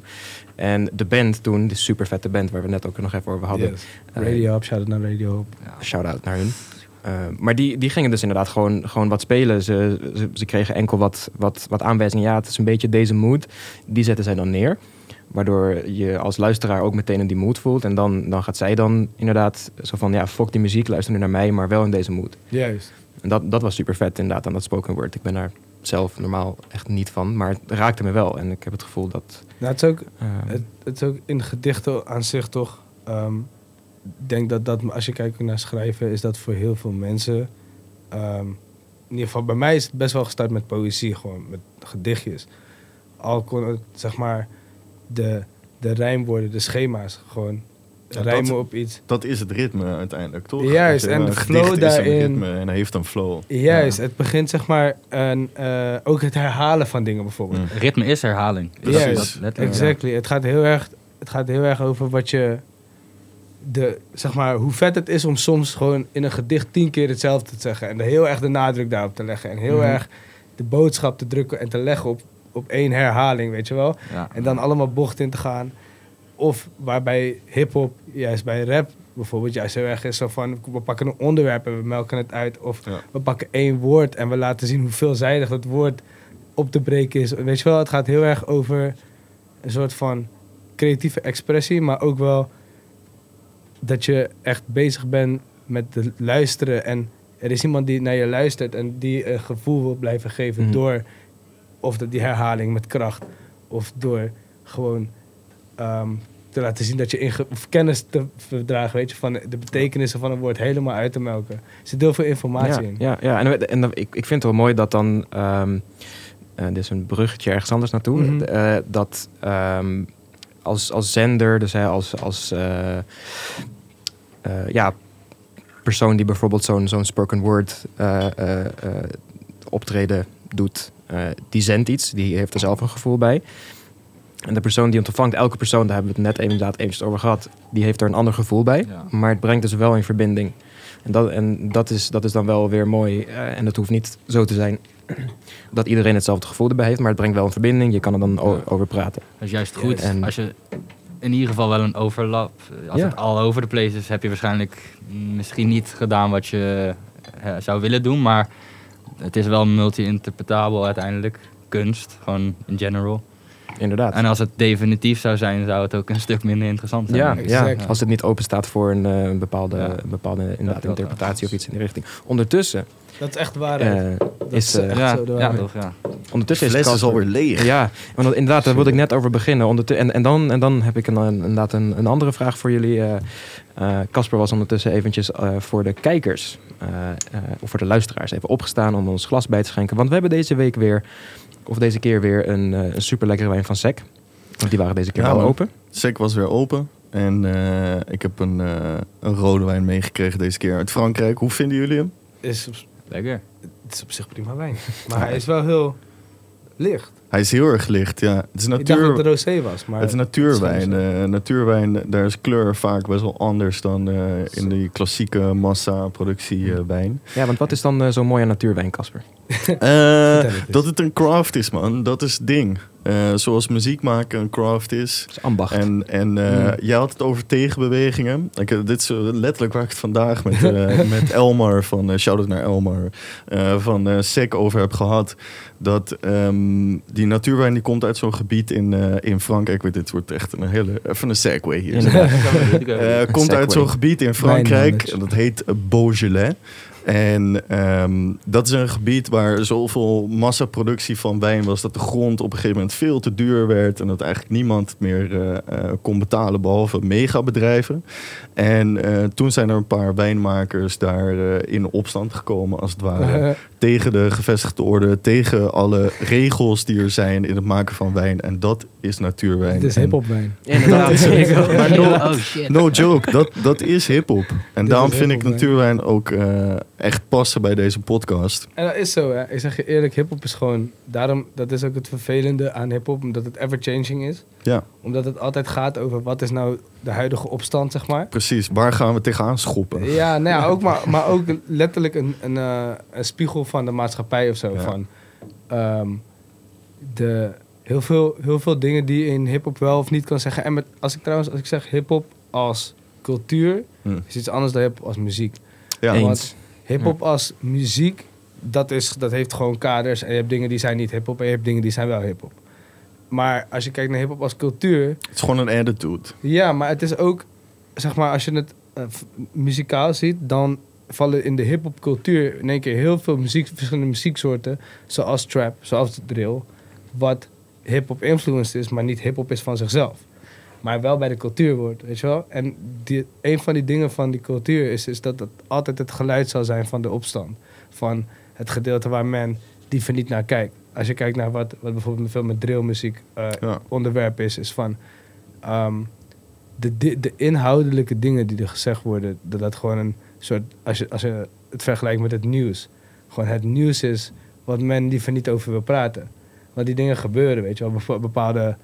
A: en de band toen, de super vette band waar we net ook nog even over hadden.
D: Yes.
A: eh,
D: Radio Hop, shout-out naar Radio Hop.
A: Shout-out naar hun. Eh, maar die, die gingen dus inderdaad gewoon, gewoon wat spelen. Ze, ze, ze kregen enkel wat, wat, wat aanwijzingen. Ja, het is een beetje deze mood. Die zetten zij dan neer. Waardoor je als luisteraar ook meteen in die mood voelt. En dan, dan gaat zij dan inderdaad zo van... Ja, fuck die muziek, luister nu naar mij, maar wel in deze mood.
D: Juist.
A: En dat, dat was super vet inderdaad aan dat spoken word. Ik ben daar zelf normaal echt niet van. Maar het raakte me wel. En ik heb het gevoel dat...
D: Nou, het is ook,
A: eh,
D: het, het is ook in gedichten aan zich toch. ehm, Ik denk dat dat, als je kijkt naar schrijven, is dat voor heel veel mensen. ehm, in ieder geval bij mij is het best wel gestart met poëzie, gewoon met gedichtjes. Al kon het, zeg maar, de, de rijmwoorden, de schema's, gewoon rijmen
B: dat-
D: op iets.
B: Dat is het ritme uiteindelijk, toch?
D: Juist, en de flow
B: is een
D: daarin-
B: ritme en hij heeft een flow.
D: Juist,
B: Ja.
D: het begint zeg maar, een, eh, ook het herhalen van dingen bijvoorbeeld.
B: Mm.
C: Ritme is herhaling.
B: Precies.
C: Dat- dat letterlijk, ja.
D: Exactly. Het gaat heel erg, het gaat heel erg over wat je, de, zeg maar, hoe vet het is om soms gewoon in een gedicht tien keer hetzelfde te zeggen en er heel erg de nadruk daarop te leggen en heel
A: Mhm.
D: erg de boodschap te drukken en te leggen op, op één herhaling, weet je wel?
C: Ja.
D: En dan allemaal bocht in te gaan. Of waarbij hip-hop, juist bij rap bijvoorbeeld, juist heel erg is zo van: we pakken een onderwerp en we melken het uit. Of
B: Ja.
D: we pakken één woord en we laten zien hoe veelzijdig dat woord op te breken is. Weet je wel, het gaat heel erg over een soort van creatieve expressie, maar ook wel dat je echt bezig bent met het luisteren. En er is iemand die naar je luistert en die een gevoel wil blijven geven
A: Mhm.
D: door of dat die herhaling met kracht, of door gewoon ehm, te laten zien dat je in kennis te verdragen, weet je, van de betekenissen van een woord helemaal uit te melken. Er zit heel veel informatie
A: ja,
D: in.
A: Ja, ja. en, en ik, ik vind het wel mooi dat dan... ehm eh, dit is een bruggetje ergens anders naartoe.
D: Mhm.
A: eh, dat ehm, als, als zender, dus hè, als, als eh, ja, persoon die bijvoorbeeld zo'n zo'n spoken word optreden doet, die zendt iets, die heeft er zelf een gevoel bij. En de persoon die hem ontvangt, elke persoon, daar hebben we het net inderdaad eventjes over gehad, die heeft er een ander gevoel bij.
C: Ja.
A: Maar het brengt dus wel in verbinding. En, dat, en dat, is, dat is dan wel weer mooi. eh, en het hoeft niet zo te zijn dat iedereen hetzelfde gevoel erbij heeft, maar het brengt wel een verbinding. Je kan er dan over praten.
C: Dat is juist goed.
A: En-
C: Als je in ieder geval wel een overlap. Als
A: Ja.
C: het al over de place is, heb je waarschijnlijk misschien niet gedaan wat je eh, zou willen doen. Maar het is wel multi-interpretabel uiteindelijk. Kunst, gewoon in general.
A: Inderdaad.
C: En als het definitief zou zijn, zou het ook een stuk minder interessant zijn.
A: Ja, als het niet open staat voor een, eh, een bepaalde,
C: Ja.
A: een bepaalde inderdaad, interpretatie of iets in die richting. Ondertussen,
D: Dat is echt waarheid.
A: eh,
D: Dat
A: is, eh,
D: echt
C: ja,
D: zo
C: ja, toch, ja.
A: ondertussen is
B: fles is alweer leeg.
A: Ja, want inderdaad, daar wilde ik net over beginnen. En, en, dan, en dan heb ik een, inderdaad een, een andere vraag voor jullie. eh, eh, Casper was ondertussen eventjes eh, voor de kijkers, eh, eh, of voor de luisteraars, even opgestaan om ons glas bij te schenken. Want we hebben deze week weer, of deze keer weer, een, eh, een super lekkere wijn van Sec. Want die waren deze keer
B: Ja,
A: wel
B: man.
A: open.
B: Sec was weer open. En eh, ik heb een, eh, een rode wijn meegekregen deze keer uit Frankrijk. Hoe vinden jullie hem?
D: Is op,
C: Lekker.
D: het is op zich prima wijn. Maar hij is wel heel licht.
B: Hij is heel erg licht, ja. Het is,
D: Ik dacht
B: natuur,
D: dat het rosé was. Maar
B: het is natuurwijn.
D: het is gewoon
B: Eh, natuurwijn, daar is kleur vaak best wel anders dan eh, in die klassieke massa-productie eh, wijn.
A: Ja, want wat is dan eh, zo mooi aan natuurwijn, Casper?
B: Eh, dat het een craft is, man. Dat is het ding. Eh, zoals muziek maken een craft is.
A: Dat is ambacht.
B: En, en eh,
A: Mm.
B: jij had het over tegenbewegingen. Ik, eh, dit is letterlijk waar ik het vandaag met, eh, met Elmar van, uh, shout-out naar Elmar, eh, van eh SEC over heb gehad. Dat ehm, die natuurwijn die komt uit zo'n gebied in, eh, in Frankrijk. Weet, dit wordt echt een hele, even een segway hier. Eh, komt uit zo'n gebied in Frankrijk. En dat heet Beaujolais. En ehm, dat is een gebied waar zoveel massaproductie van wijn was... dat de grond op een gegeven moment veel te duur werd... en dat eigenlijk niemand meer eh, eh, kon betalen... behalve megabedrijven. En eh, toen zijn er een paar wijnmakers daar eh, in opstand gekomen... als het ware tegen de gevestigde orde... tegen alle regels die er zijn in het maken van wijn. En dat is natuurwijn.
D: Het is hip-hop wijn.
A: Inderdaad.
B: Maar no,
C: oh shit.
B: no joke, dat, dat is hip-hop. En
D: Dit
B: daarom vind ik natuurwijn ook eh, echt passen bij deze podcast.
D: En dat is zo, hè. Ik zeg je eerlijk, hip-hop is gewoon... Daarom, dat is ook het vervelende aan hip-hop, omdat het ever-changing is.
B: Ja,
D: Omdat het altijd gaat over wat is nou de huidige opstand, zeg maar.
B: precies. Waar gaan we tegenaan schoppen?
D: Ja, nou ja, ook maar, maar ook letterlijk een, een, eh, een spiegel van de maatschappij of zo.
B: Ja.
D: Van, ehm, de, heel, veel, heel veel dingen die je in hip-hop wel of niet kan zeggen. En met, als ik trouwens, als ik zeg hip-hop als cultuur,
B: Hm.
D: is iets anders dan hip-hop als muziek.
B: Ja,
A: Eens.
D: Want hip-hop als muziek, dat, is, dat heeft gewoon kaders. En je hebt dingen die zijn niet hip-hop en je hebt dingen die zijn wel hip-hop. Maar als je kijkt naar hip-hop als cultuur,
B: het is gewoon een attitude.
D: ja, maar het is ook, zeg maar, als je het eh, muzikaal ziet, dan vallen in de hip-hop cultuur in één keer heel veel muziek, verschillende muzieksoorten, zoals trap, zoals drill, wat hip-hop influenced is, maar niet hip-hop is van zichzelf. Maar wel bij de cultuur wordt, weet je wel? En die, een van die dingen van die cultuur is, is dat het altijd het geluid zal zijn van de opstand. Van het gedeelte waar men liever niet naar kijkt. Als je kijkt naar wat, wat bijvoorbeeld veel met drillmuziek
B: Ja.
D: onderwerp is, is van ehm, de, de inhoudelijke dingen die er gezegd worden, dat dat gewoon een soort, als je, als je het vergelijkt met het nieuws, gewoon het nieuws is wat men liever niet over wil praten. Want die dingen gebeuren, weet je wel, bepaalde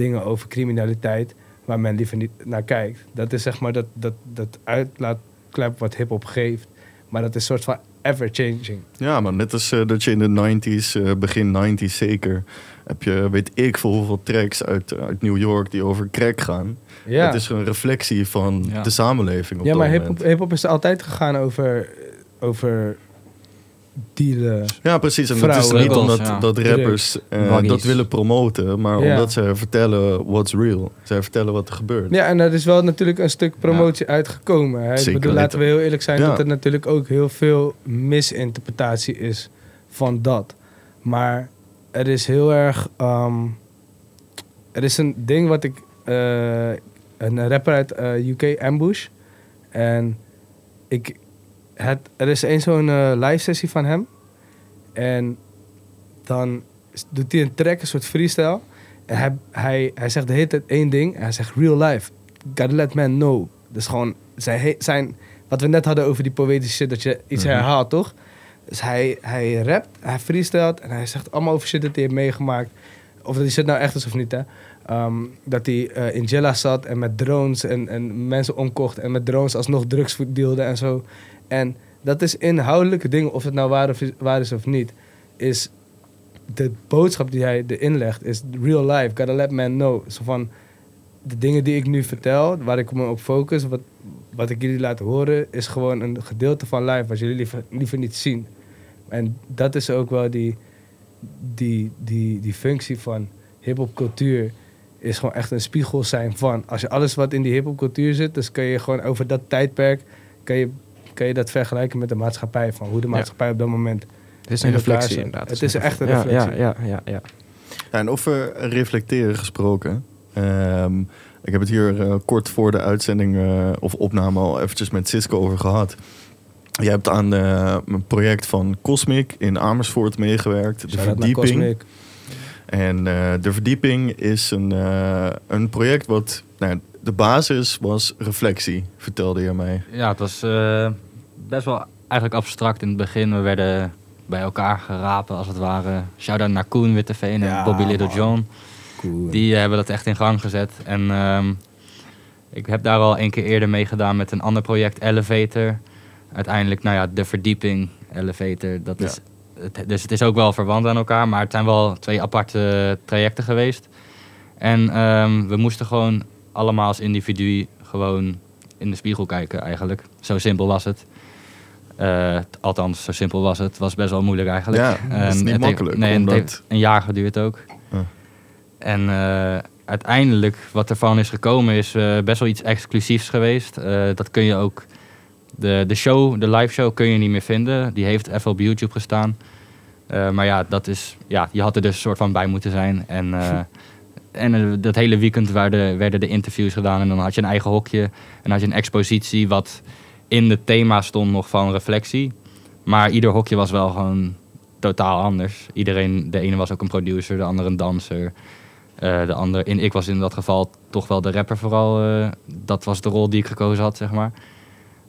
D: dingen over criminaliteit waar men liever niet naar kijkt. Dat is zeg maar dat, dat, dat uitlaatklep wat hip-hop geeft, maar dat is een soort van ever-changing.
B: Ja, maar net als eh, dat je in de 90s, eh, begin 90s zeker, heb je weet ik veel hoeveel tracks uit, uit New York die over crack gaan.
D: Ja.
B: Het is een reflectie van
C: Ja.
B: de samenleving op
D: Ja,
B: dat
D: maar hip-hop is altijd gegaan over, over dealen.
B: Ja, precies. En dat is niet omdat
C: Ja.
B: dat rappers eh, dat willen promoten, maar
D: Ja.
B: omdat ze vertellen what's real. Zij vertellen wat er gebeurt.
D: Ja, en er is wel natuurlijk een stuk promotie uitgekomen. Hè? Ik
B: Zeker
D: bedoel, laten we heel eerlijk zijn
B: Ja.
D: dat er natuurlijk ook heel veel misinterpretatie is van dat. Maar er is heel erg. ehm, er is een ding wat ik. eh, een rapper uit eh, UK, Ambush. En ik. Het, er is één zo'n eh, live sessie van hem. En dan doet hij een track, een soort freestyle. En hij, hij, hij zegt de hele tijd één ding. En hij zegt real life. Gotta let man know. Dus gewoon zijn, zijn... Wat we net hadden over die poëtische shit. Dat je iets
B: Mhm.
D: herhaalt, toch? Dus hij, hij rapt, hij freestylt. En hij zegt allemaal over shit dat hij heeft meegemaakt. Of dat die shit nou echt is of niet, hè. Ehm, dat hij eh, in Jella zat en met drones en, en mensen omkocht. En met drones alsnog drugs dealde en zo. En dat is inhoudelijke dingen, of het nou waar, is, of niet, is de boodschap die hij erin legt, is real life. Gotta let men know. Zo van, de dingen die ik nu vertel, waar ik me op focus, wat, wat ik jullie laat horen, is gewoon een gedeelte van life, wat jullie liever, liever niet zien. En dat is ook wel die, die, die, die functie van hip-hop cultuur. Is gewoon echt een spiegel zijn van. Als je alles wat in die hip-hop cultuur zit, dus kun je gewoon over dat tijdperk. Kan je, je dat vergelijken met de maatschappij. Van hoe de
A: Ja.
D: maatschappij op dat moment.
A: Het is een reflectie inderdaad.
D: Het is echt een
A: Ja,
D: reflectie.
A: Ja, ja, ja, ja.
B: Ja, en over reflecteren gesproken. Ehm, ik heb het hier eh, kort voor de uitzending eh, of opname al eventjes met Cisco over gehad. Je hebt aan eh, een project van Cosmic in Amersfoort meegewerkt. De verdieping.
D: Cosmic.
B: En eh, de verdieping is een, eh, een project wat... Nou, de basis was reflectie, vertelde je mij.
C: Ja, het was eh, best wel eigenlijk abstract in het begin. We werden bij elkaar gerapen, als het ware. Shout-out naar Koen Witteveen en
D: Ja,
C: Bobby Little
D: man.
C: John.
D: Cool.
C: Die eh, hebben dat echt in gang gezet. En ehm, ik heb daar al een keer eerder mee gedaan met een ander project, Elevator. Uiteindelijk, nou ja, de verdieping, Elevator. Dat
B: Ja.
C: is, het, dus het is ook wel verwant aan elkaar, maar het zijn wel twee aparte trajecten geweest. En ehm, we moesten gewoon allemaal als individu gewoon in de spiegel kijken eigenlijk. Zo simpel was het. Eh, althans, zo simpel was het. Het was best wel moeilijk eigenlijk.
B: Ja, dat is niet makkelijk,
C: Nee, en het
B: omdat-
C: heeft een jaar geduurd ook. En eh, uiteindelijk, wat ervan is gekomen, is eh, best wel iets exclusiefs geweest. Dat kun je ook. De, de show, de live show kun je niet meer vinden. Die heeft even op YouTube gestaan. Maar ja, dat is, ja, je had er dus een soort van bij moeten zijn. En, en dat hele weekend werden, werden de interviews gedaan. En dan had je een eigen hokje. En dan had je een expositie wat in het thema stond nog van reflectie. Maar ieder hokje was wel gewoon totaal anders. Iedereen, de ene was ook een producer, de andere een danser. Eh, de andere, in, ik was in dat geval toch wel de rapper vooral. eh, dat was de rol die ik gekozen had, zeg maar.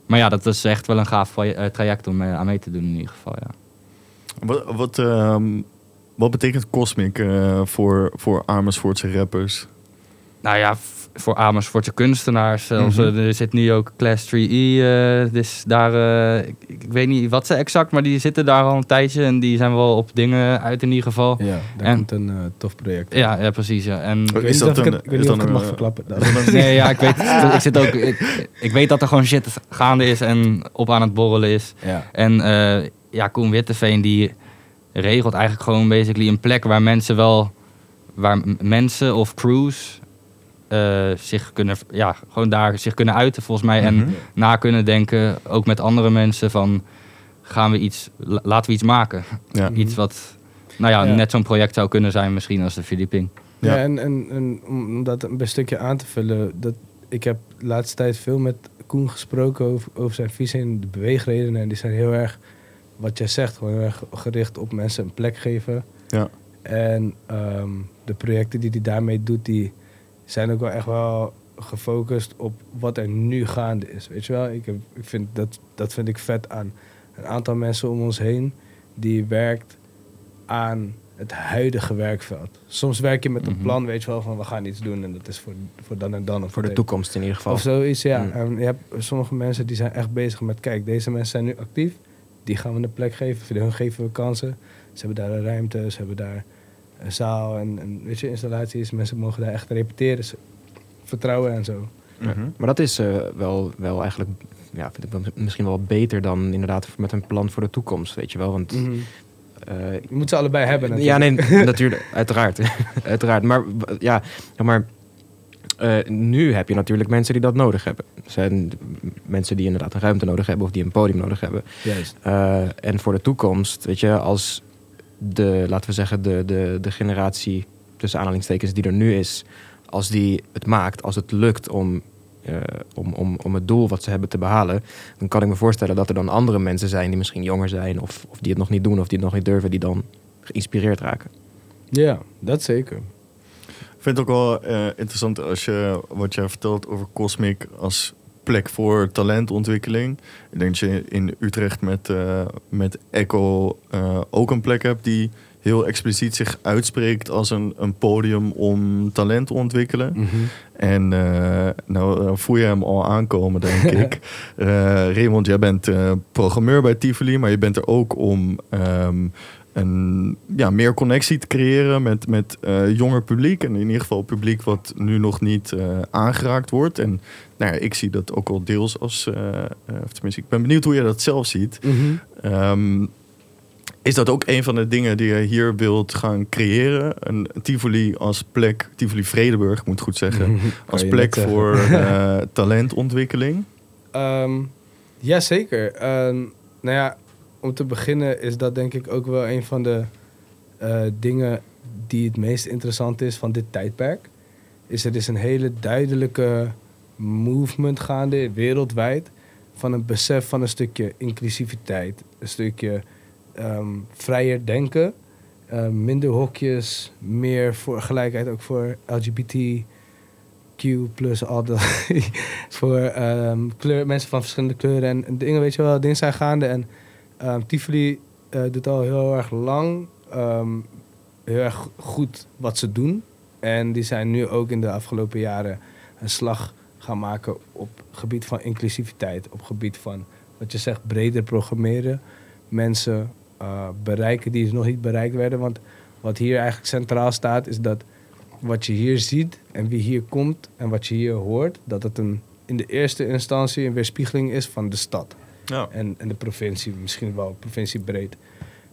C: Maar ja, dat is echt wel een gaaf eh, traject om aan mee te doen in ieder geval, ja.
B: Wat, wat, ehm, wat betekent Cosmic voor, voor Amersfoortse rappers?
C: Nou ja, voor Amersfoortse kunstenaars zelfs.
B: Mhm.
C: eh, er zit nu ook Class 3E. eh, dus daar, eh, ik, ik weet niet wat ze exact, maar die zitten daar al een tijdje. En die zijn wel op dingen uit in ieder geval.
D: Ja, daar
C: En-
D: komt een tof project.
C: Ja, ja precies. Ja. En,
D: Ik weet
B: Is
D: niet
B: dat
D: of ik
B: een-
D: het, ik weet
B: is
D: niet of
B: dat
D: ik het mag
B: een,
D: verklappen.
C: Nee, ja, ik weet ik zit ook. Ik, ik weet dat er gewoon shit gaande is en op aan het borrelen is.
D: Ja.
C: En eh, ja, Koen Witteveen die regelt eigenlijk gewoon basically een plek waar mensen wel, waar mensen of crews eh, zich kunnen, ja, gewoon daar zich kunnen uiten volgens mij.
B: Mhm.
C: En na kunnen denken, ook met andere mensen van, gaan we iets, la- laten we iets maken.
B: Ja.
C: Iets wat, nou ja,
D: Ja.
C: net zo'n project zou kunnen zijn misschien als de verdieping.
B: Ja.
D: Ja, en, en, en om dat een stukje aan te vullen, dat, ik heb de laatste tijd veel met Koen gesproken over, over zijn visie en de beweegredenen. En die zijn heel erg, wat jij zegt, gewoon heel erg gericht op mensen een plek geven.
B: Ja.
D: En ehm, de projecten die hij daarmee doet, die zijn ook wel echt wel gefocust op wat er nu gaande is. Weet je wel, ik, heb, ik vind dat, dat vind ik vet aan een aantal mensen om ons heen die werkt aan het huidige werkveld. Soms werk je met een
C: Mhm.
D: plan, weet je wel, van we gaan iets doen en dat is voor, voor dan en dan. Of
A: Voor de toekomst in ieder geval.
D: Of zoiets, ja.
A: Mm.
D: En je hebt sommige mensen die zijn echt bezig met, kijk, deze mensen zijn nu actief. Die gaan we een plek geven, voor hun geven we kansen. Ze hebben daar een ruimte, ze hebben daar een zaal en, en weet je, installaties. Mensen mogen daar echt repeteren, ze- vertrouwen en zo.
A: Ja. Maar dat is eh, wel, wel eigenlijk, ja, vind ik wel misschien wel beter dan inderdaad met een plan voor de toekomst, weet je wel. Want
D: Mhm.
A: eh,
D: Je moet ze allebei hebben
A: ja,
D: natuurlijk.
A: nee, natuurlijk, uiteraard. uiteraard. Maar ja, ja, maar eh, nu heb je natuurlijk mensen die dat nodig hebben. Er zijn mensen die inderdaad een ruimte nodig hebben of die een podium nodig hebben.
D: Juist.
A: Eh, en voor de toekomst, weet je, als de, laten we zeggen, de, de, de generatie tussen aanhalingstekens die er nu is, als die het maakt, als het lukt om, eh, om, om, om het doel wat ze hebben te behalen, dan kan ik me voorstellen dat er dan andere mensen zijn die misschien jonger zijn of, of die het nog niet doen of die het nog niet durven, die dan geïnspireerd raken.
D: Ja, dat zeker.
B: Ik vind het ook wel eh, interessant als je wat jij vertelt over Cosmic als plek voor talentontwikkeling. Ik denk dat je in Utrecht met, eh, met Echo eh, ook een plek hebt die heel expliciet zich uitspreekt als een, een podium om talent te ontwikkelen.
D: Mhm.
B: En eh, nou voel je hem al aankomen, denk ik. Raymond, jij bent programmeur bij Tivoli, maar je bent er ook om ehm, een, ja, meer connectie te creëren met, met eh, jonger publiek. En in ieder geval publiek wat nu nog niet eh, aangeraakt wordt. En nou ja, ik zie dat ook al deels als... eh, of tenminste, ik ben benieuwd hoe je dat zelf ziet.
D: Mhm.
B: Ehm, is dat ook een van de dingen die je hier wilt gaan creëren? Een Tivoli als plek, Tivoli Vredeburg, ik moet goed zeggen,
D: Kan
B: als plek voor talentontwikkeling?
D: Ehm, Jazeker. Ehm nou ja, om te beginnen is dat denk ik ook wel een van de eh, dingen die het meest interessant is van dit tijdperk. Is er is een hele duidelijke movement gaande wereldwijd van een besef van een stukje inclusiviteit, een stukje ehm, vrijer denken, eh, minder hokjes, meer voor gelijkheid ook voor LGBTQ plus al dat voor ehm, kleur, mensen van verschillende kleuren en, en dingen, weet je wel, dingen zijn gaande. En ehm Tivoli eh, doet al heel erg lang ehm, heel erg goed wat ze doen. En die zijn nu ook in de afgelopen jaren een slag gaan maken op gebied van inclusiviteit. Op gebied van, wat je zegt, breder programmeren. Mensen eh, bereiken die nog niet bereikt werden. Want wat hier eigenlijk centraal staat, is dat wat je hier ziet en wie hier komt en wat je hier hoort, dat het een, in de eerste instantie een weerspiegeling is van de stad.
B: Ja.
D: En, en de provincie, misschien wel provinciebreed.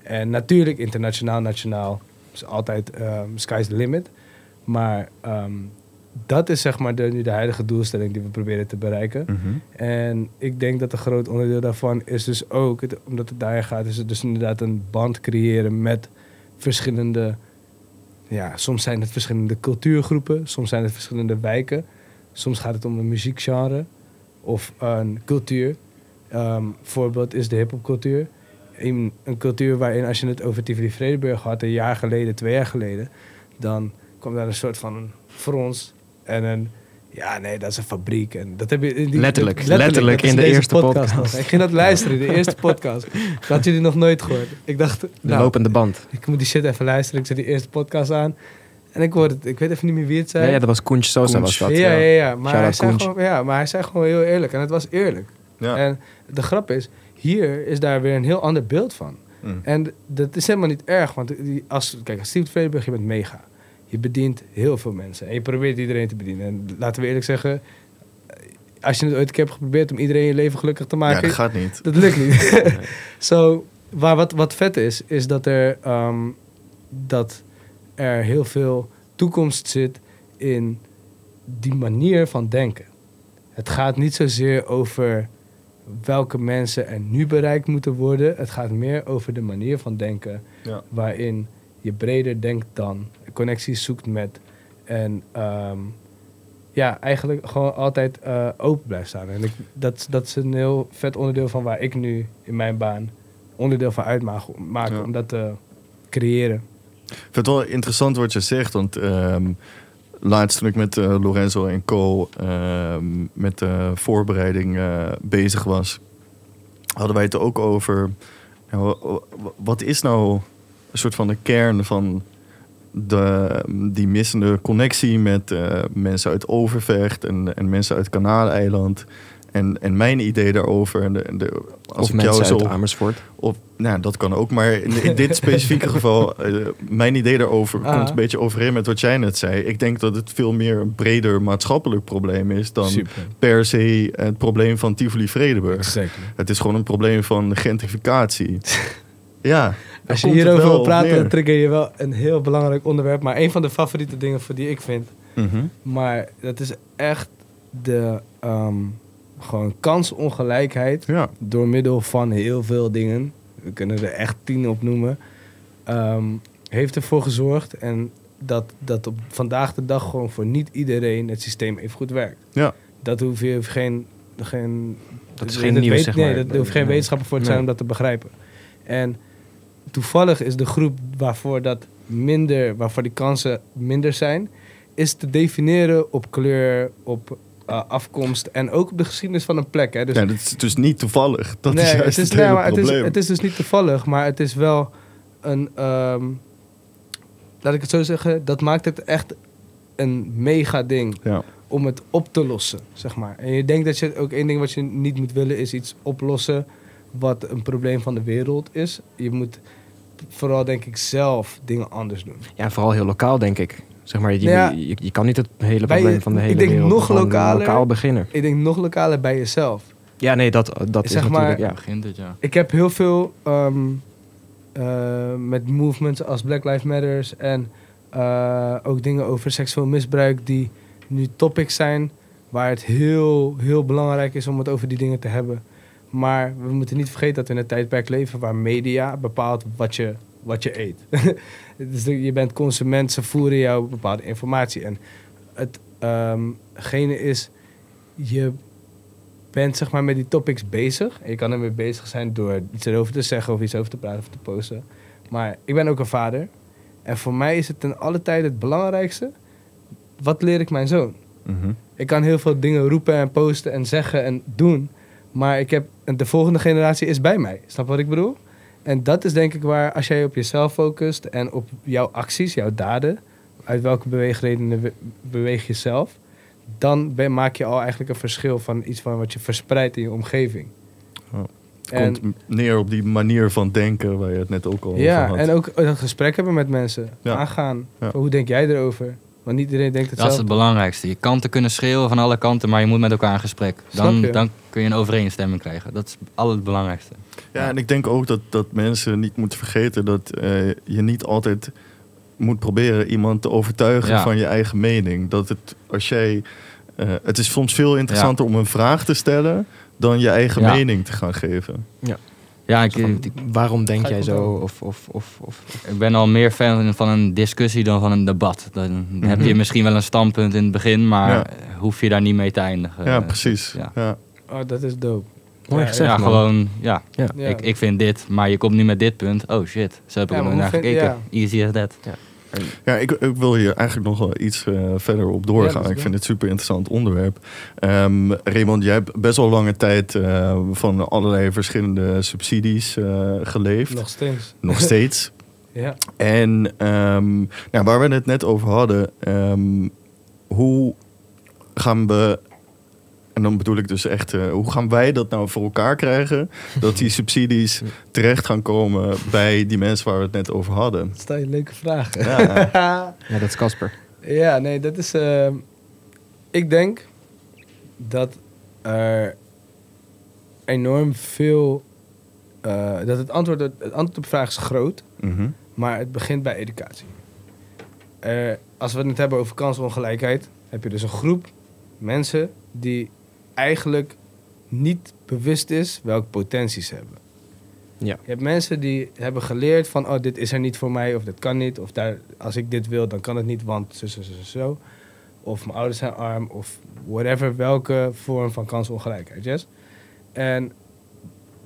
D: En natuurlijk internationaal, nationaal, is altijd ehm, sky's the limit. Maar ehm, dat is zeg maar de, nu de huidige doelstelling die we proberen te bereiken.
B: Mhm.
D: En ik denk dat een groot onderdeel daarvan is dus ook, het- omdat het daarin gaat, is het dus inderdaad een band creëren met verschillende, ja, soms zijn het verschillende cultuurgroepen, soms zijn het verschillende wijken, soms gaat het om een muziekgenre of een cultuur. Ehm voorbeeld is de hip-hopcultuur. Een, een cultuur waarin, als je het over Tivoli Vredenburg had, een jaar geleden, twee jaar geleden, dan kwam daar een soort van een frons en een. Ja, nee, dat is een fabriek. En dat heb je in die,
A: Letterlijk, letterlijk in de eerste podcast.
D: nog. Ik ging dat luisteren, de eerste podcast. Dat had jullie nog nooit gehoord. Ik dacht,
A: De
D: nou,
A: lopende band.
D: ik moet die shit even luisteren. Ik zet die eerste podcast aan. En ik hoorde het, ik weet even niet meer wie het
A: Ja,
D: zei.
A: ja, dat was Koentje Sosa was dat.
D: ja, ja, ja. Maar, hij zei gewoon, ja, maar hij zei gewoon heel eerlijk. En het was eerlijk.
B: Ja.
D: En de grap is, hier is daar weer een heel ander beeld van.
B: Mm.
D: En dat is helemaal niet erg. Want als, kijk, als Steve Vredenburg, je bent mega. Je bedient heel veel mensen. En je probeert iedereen te bedienen. En laten we eerlijk zeggen... Als je het ooit een keer hebt geprobeerd om iedereen je leven gelukkig te
B: ja,
D: maken...
B: dat gaat niet.
D: Dat lukt niet. Zo, waar wat, wat vet is, is dat er, ehm, dat er heel veel toekomst zit in die manier van denken. Het gaat niet zozeer over welke mensen er nu bereikt moeten worden. Het gaat meer over de manier van denken
B: Ja.
D: waarin je breder denkt dan, connecties zoekt met en ehm, ja, eigenlijk gewoon altijd eh, open blijft staan. En ik, dat, dat is een heel vet onderdeel van waar ik nu in mijn baan onderdeel van uitmaak maken
B: Ja.
D: om dat te creëren.
B: Ik vind het wel interessant wat je zegt, want ehm, laatst toen ik met eh, Lorenzo en Co. ehm, met de voorbereiding eh, bezig was, hadden wij het ook over. nou, wat is nou een soort van de kern van de, die missende connectie met eh, mensen uit Overvecht en, en mensen uit Kanaaleiland? En, en mijn idee daarover. En de, en de, als
A: Of
B: ik
A: mensen
B: jou zo
A: uit Amersfoort.
B: of, nou, dat kan ook. Maar in, in dit specifieke geval, eh, mijn idee daarover
D: Ah.
B: komt een beetje overeen met wat jij net zei. Ik denk dat het veel meer een breder maatschappelijk probleem is dan
D: Super.
B: per se het probleem van Tivoli-Vredenburg.
D: Exactly.
B: Het is gewoon een probleem van gentrificatie. ja.
D: Als je hierover wil
B: op
D: praten, trigger je wel een heel belangrijk onderwerp. Maar een van de favoriete dingen voor die ik vind.
B: Mhm.
D: Maar dat is echt de ehm, gewoon kansongelijkheid.
B: Ja.
D: door middel van heel veel dingen, we kunnen er echt tien op noemen, ehm, heeft ervoor gezorgd en dat, dat op vandaag de dag gewoon voor niet iedereen het systeem even goed werkt.
B: Ja.
D: Dat hoef je hoeft geen, geen,
A: Dat is geen nieuws, zeg
D: nee,
A: maar.
D: dat- er hoeft geen
A: Nee.
D: wetenschapper voor te zijn
A: Nee.
D: om dat te begrijpen. En toevallig is de groep waarvoor dat minder, waarvoor die kansen minder zijn, is te definiëren op kleur, op eh, afkomst en ook op de geschiedenis van een plek. Hè. Dus
B: ja, dat is dus niet toevallig. Dat
D: nee,
B: is juist
D: het, is,
B: het
D: nee,
B: hele
D: maar het, is,
B: probleem.
D: het is dus niet toevallig, maar het is wel een. ehm, laat ik het zo zeggen, dat maakt het echt een mega ding
B: Ja.
D: om het op te lossen, zeg maar. En je denkt dat je ook één ding wat je niet moet willen is iets oplossen wat een probleem van de wereld is. Je moet vooral denk ik zelf dingen anders doen.
A: Ja, vooral heel lokaal, denk ik. Zeg maar, je,
D: Ja.
A: je, je kan niet het hele probleem van de
D: ik
A: hele
D: denk
A: wereld
D: nog lokaler.
A: lokaal beginnen.
D: Ik denk nog lokaler bij jezelf.
A: Ja, nee, dat, dat is
D: maar-
A: natuurlijk...
C: Ja,
A: Ja.
C: begint het, ja.
D: Ik heb heel veel ehm, eh, met movements als Black Lives Matters en eh, ook dingen over seksueel misbruik die nu topics zijn waar het heel, heel belangrijk is om het over die dingen te hebben. Maar we moeten niet vergeten dat we in een tijdperk leven waar media bepaalt wat je, wat je eet. dus je bent consument, ze voeren jou bepaalde informatie. En het ehm, is, je bent zeg maar met die topics bezig. En je kan ermee bezig zijn door iets erover te zeggen of iets over te praten of te posten. Maar ik ben ook een vader. En voor mij is het ten alle tijde het belangrijkste. Wat leer ik mijn zoon?
B: Mhm.
D: Ik kan heel veel dingen roepen en posten en zeggen en doen. Maar ik heb, en de volgende generatie is bij mij. Snap wat ik bedoel? En dat is denk ik waar, als jij op jezelf focust en op jouw acties, jouw daden, uit welke beweegredenen we- beweeg je zelf, dan ben, maak je al eigenlijk een verschil van iets van wat je verspreidt in je omgeving.
B: Oh. Het komt neer op die manier van denken waar je het net ook al over
D: Ja,
B: had.
D: en ook een gesprek hebben met mensen.
B: Ja.
D: Aangaan.
B: Ja.
D: Hoe denk jij erover? Want niet iedereen denkt
C: Dat is
D: hetzelfde.
C: het belangrijkste. Je kan te kunnen schreeuwen van alle kanten, maar je moet met elkaar in gesprek. Dan, dan kun je een overeenstemming krijgen. Dat is al het belangrijkste.
B: Ja, en ik denk ook dat, dat mensen niet moeten vergeten dat eh, je niet altijd moet proberen iemand te overtuigen
C: Ja.
B: van je eigen mening. Dat het als jij. eh, het is soms veel interessanter om een vraag te stellen dan je eigen
C: Ja.
B: mening te gaan geven.
C: Ja, ik,
A: Van, waarom denk
D: ik
A: jij zo? Of, of, of, of,
C: ik ben al meer fan van een discussie dan van een debat. Dan heb je misschien wel een standpunt in het begin, maar
B: Ja.
C: hoef je daar niet mee te eindigen.
B: ja, precies.
C: ja.
B: Ja.
D: Oh, dat is dope.
A: Mooi
D: Ja,
A: gezegd,
C: ja, gewoon, ja,
A: Ja.
D: Ja.
C: Ik, ik vind dit, maar je komt nu met dit punt. Oh shit, zo heb ik
D: Ja,
C: er nog naar gekeken. Easy as that.
B: Ja, ik, ik wil hier eigenlijk nog wel iets eh, verder op doorgaan.
D: Ja,
B: ik vind het een super interessant onderwerp. Ehm, Raymond, jij hebt best wel lange tijd eh, van allerlei verschillende subsidies eh, geleefd.
D: Nog steeds.
B: Nog steeds.
D: Ja.
B: En ehm, ja, waar we het net over hadden, ehm, hoe gaan we, en dan bedoel ik dus echt, eh, hoe gaan wij dat nou voor elkaar krijgen? Dat die subsidies terecht gaan komen bij die mensen waar we het net over hadden.
D: Stel je leuke vragen.
B: Ja.
A: Ja, dat is Casper.
D: Ja, nee, dat is. ehm, ik denk dat er enorm veel. eh, dat het antwoord, het antwoord op de vraag is groot,
B: Mhm.
D: maar het begint bij educatie. Eh, als we het hebben over kansongelijkheid, heb je dus een groep mensen die eigenlijk niet bewust is welke potenties ze hebben.
A: Ja.
D: Je hebt mensen die hebben geleerd van, oh, dit is er niet voor mij, of dit kan niet, of daar, als ik dit wil, dan kan het niet, want zo, zo, zo, zo. Of mijn ouders zijn arm, of whatever, welke vorm van kansongelijkheid, yes? En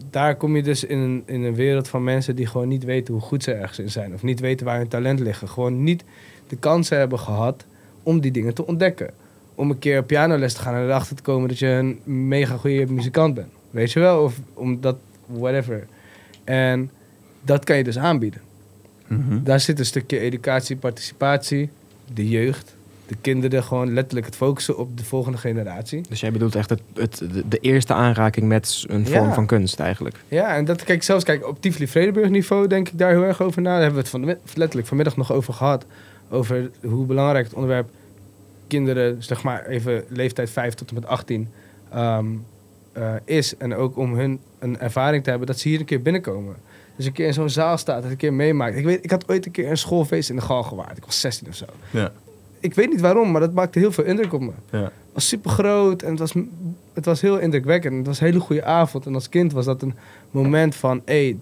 D: daar kom je dus in een, in een wereld van mensen die gewoon niet weten hoe goed ze ergens in zijn, of niet weten waar hun talent liggen. Gewoon niet de kansen hebben gehad om die dingen te ontdekken. Om een keer pianoles te gaan en erachter te komen dat je een mega goede muzikant bent. Weet je wel? Of omdat, whatever. En dat kan je dus aanbieden.
B: Mhm.
D: Daar zit een stukje educatie, participatie, de jeugd, de kinderen, gewoon letterlijk het focussen op de volgende generatie.
A: Dus jij bedoelt echt het, het, de, eerste aanraking met een vorm
D: Ja.
A: van kunst eigenlijk.
D: Ja, en dat kijk zelfs kijk, op Tivoli Vredenburg niveau denk ik daar heel erg over na. Daar hebben we het van letterlijk vanmiddag nog over gehad. Over hoe belangrijk het onderwerp kinderen, zeg maar even leeftijd 5 tot en met 18, ehm, eh, is. En ook om hun een ervaring te hebben dat ze hier een keer binnenkomen. Dus een keer in zo'n zaal staat, dat een keer meemaakt. Ik, weet, ik had ooit een keer een schoolfeest in de Galgenwaard. Ik was 16 of zo.
B: Ja.
D: Ik weet niet waarom, maar dat maakte heel veel indruk op me.
B: Ja.
D: Het was super groot en het was, het was heel indrukwekkend. Het was een hele goede avond. En als kind was dat een moment van, hé, hey,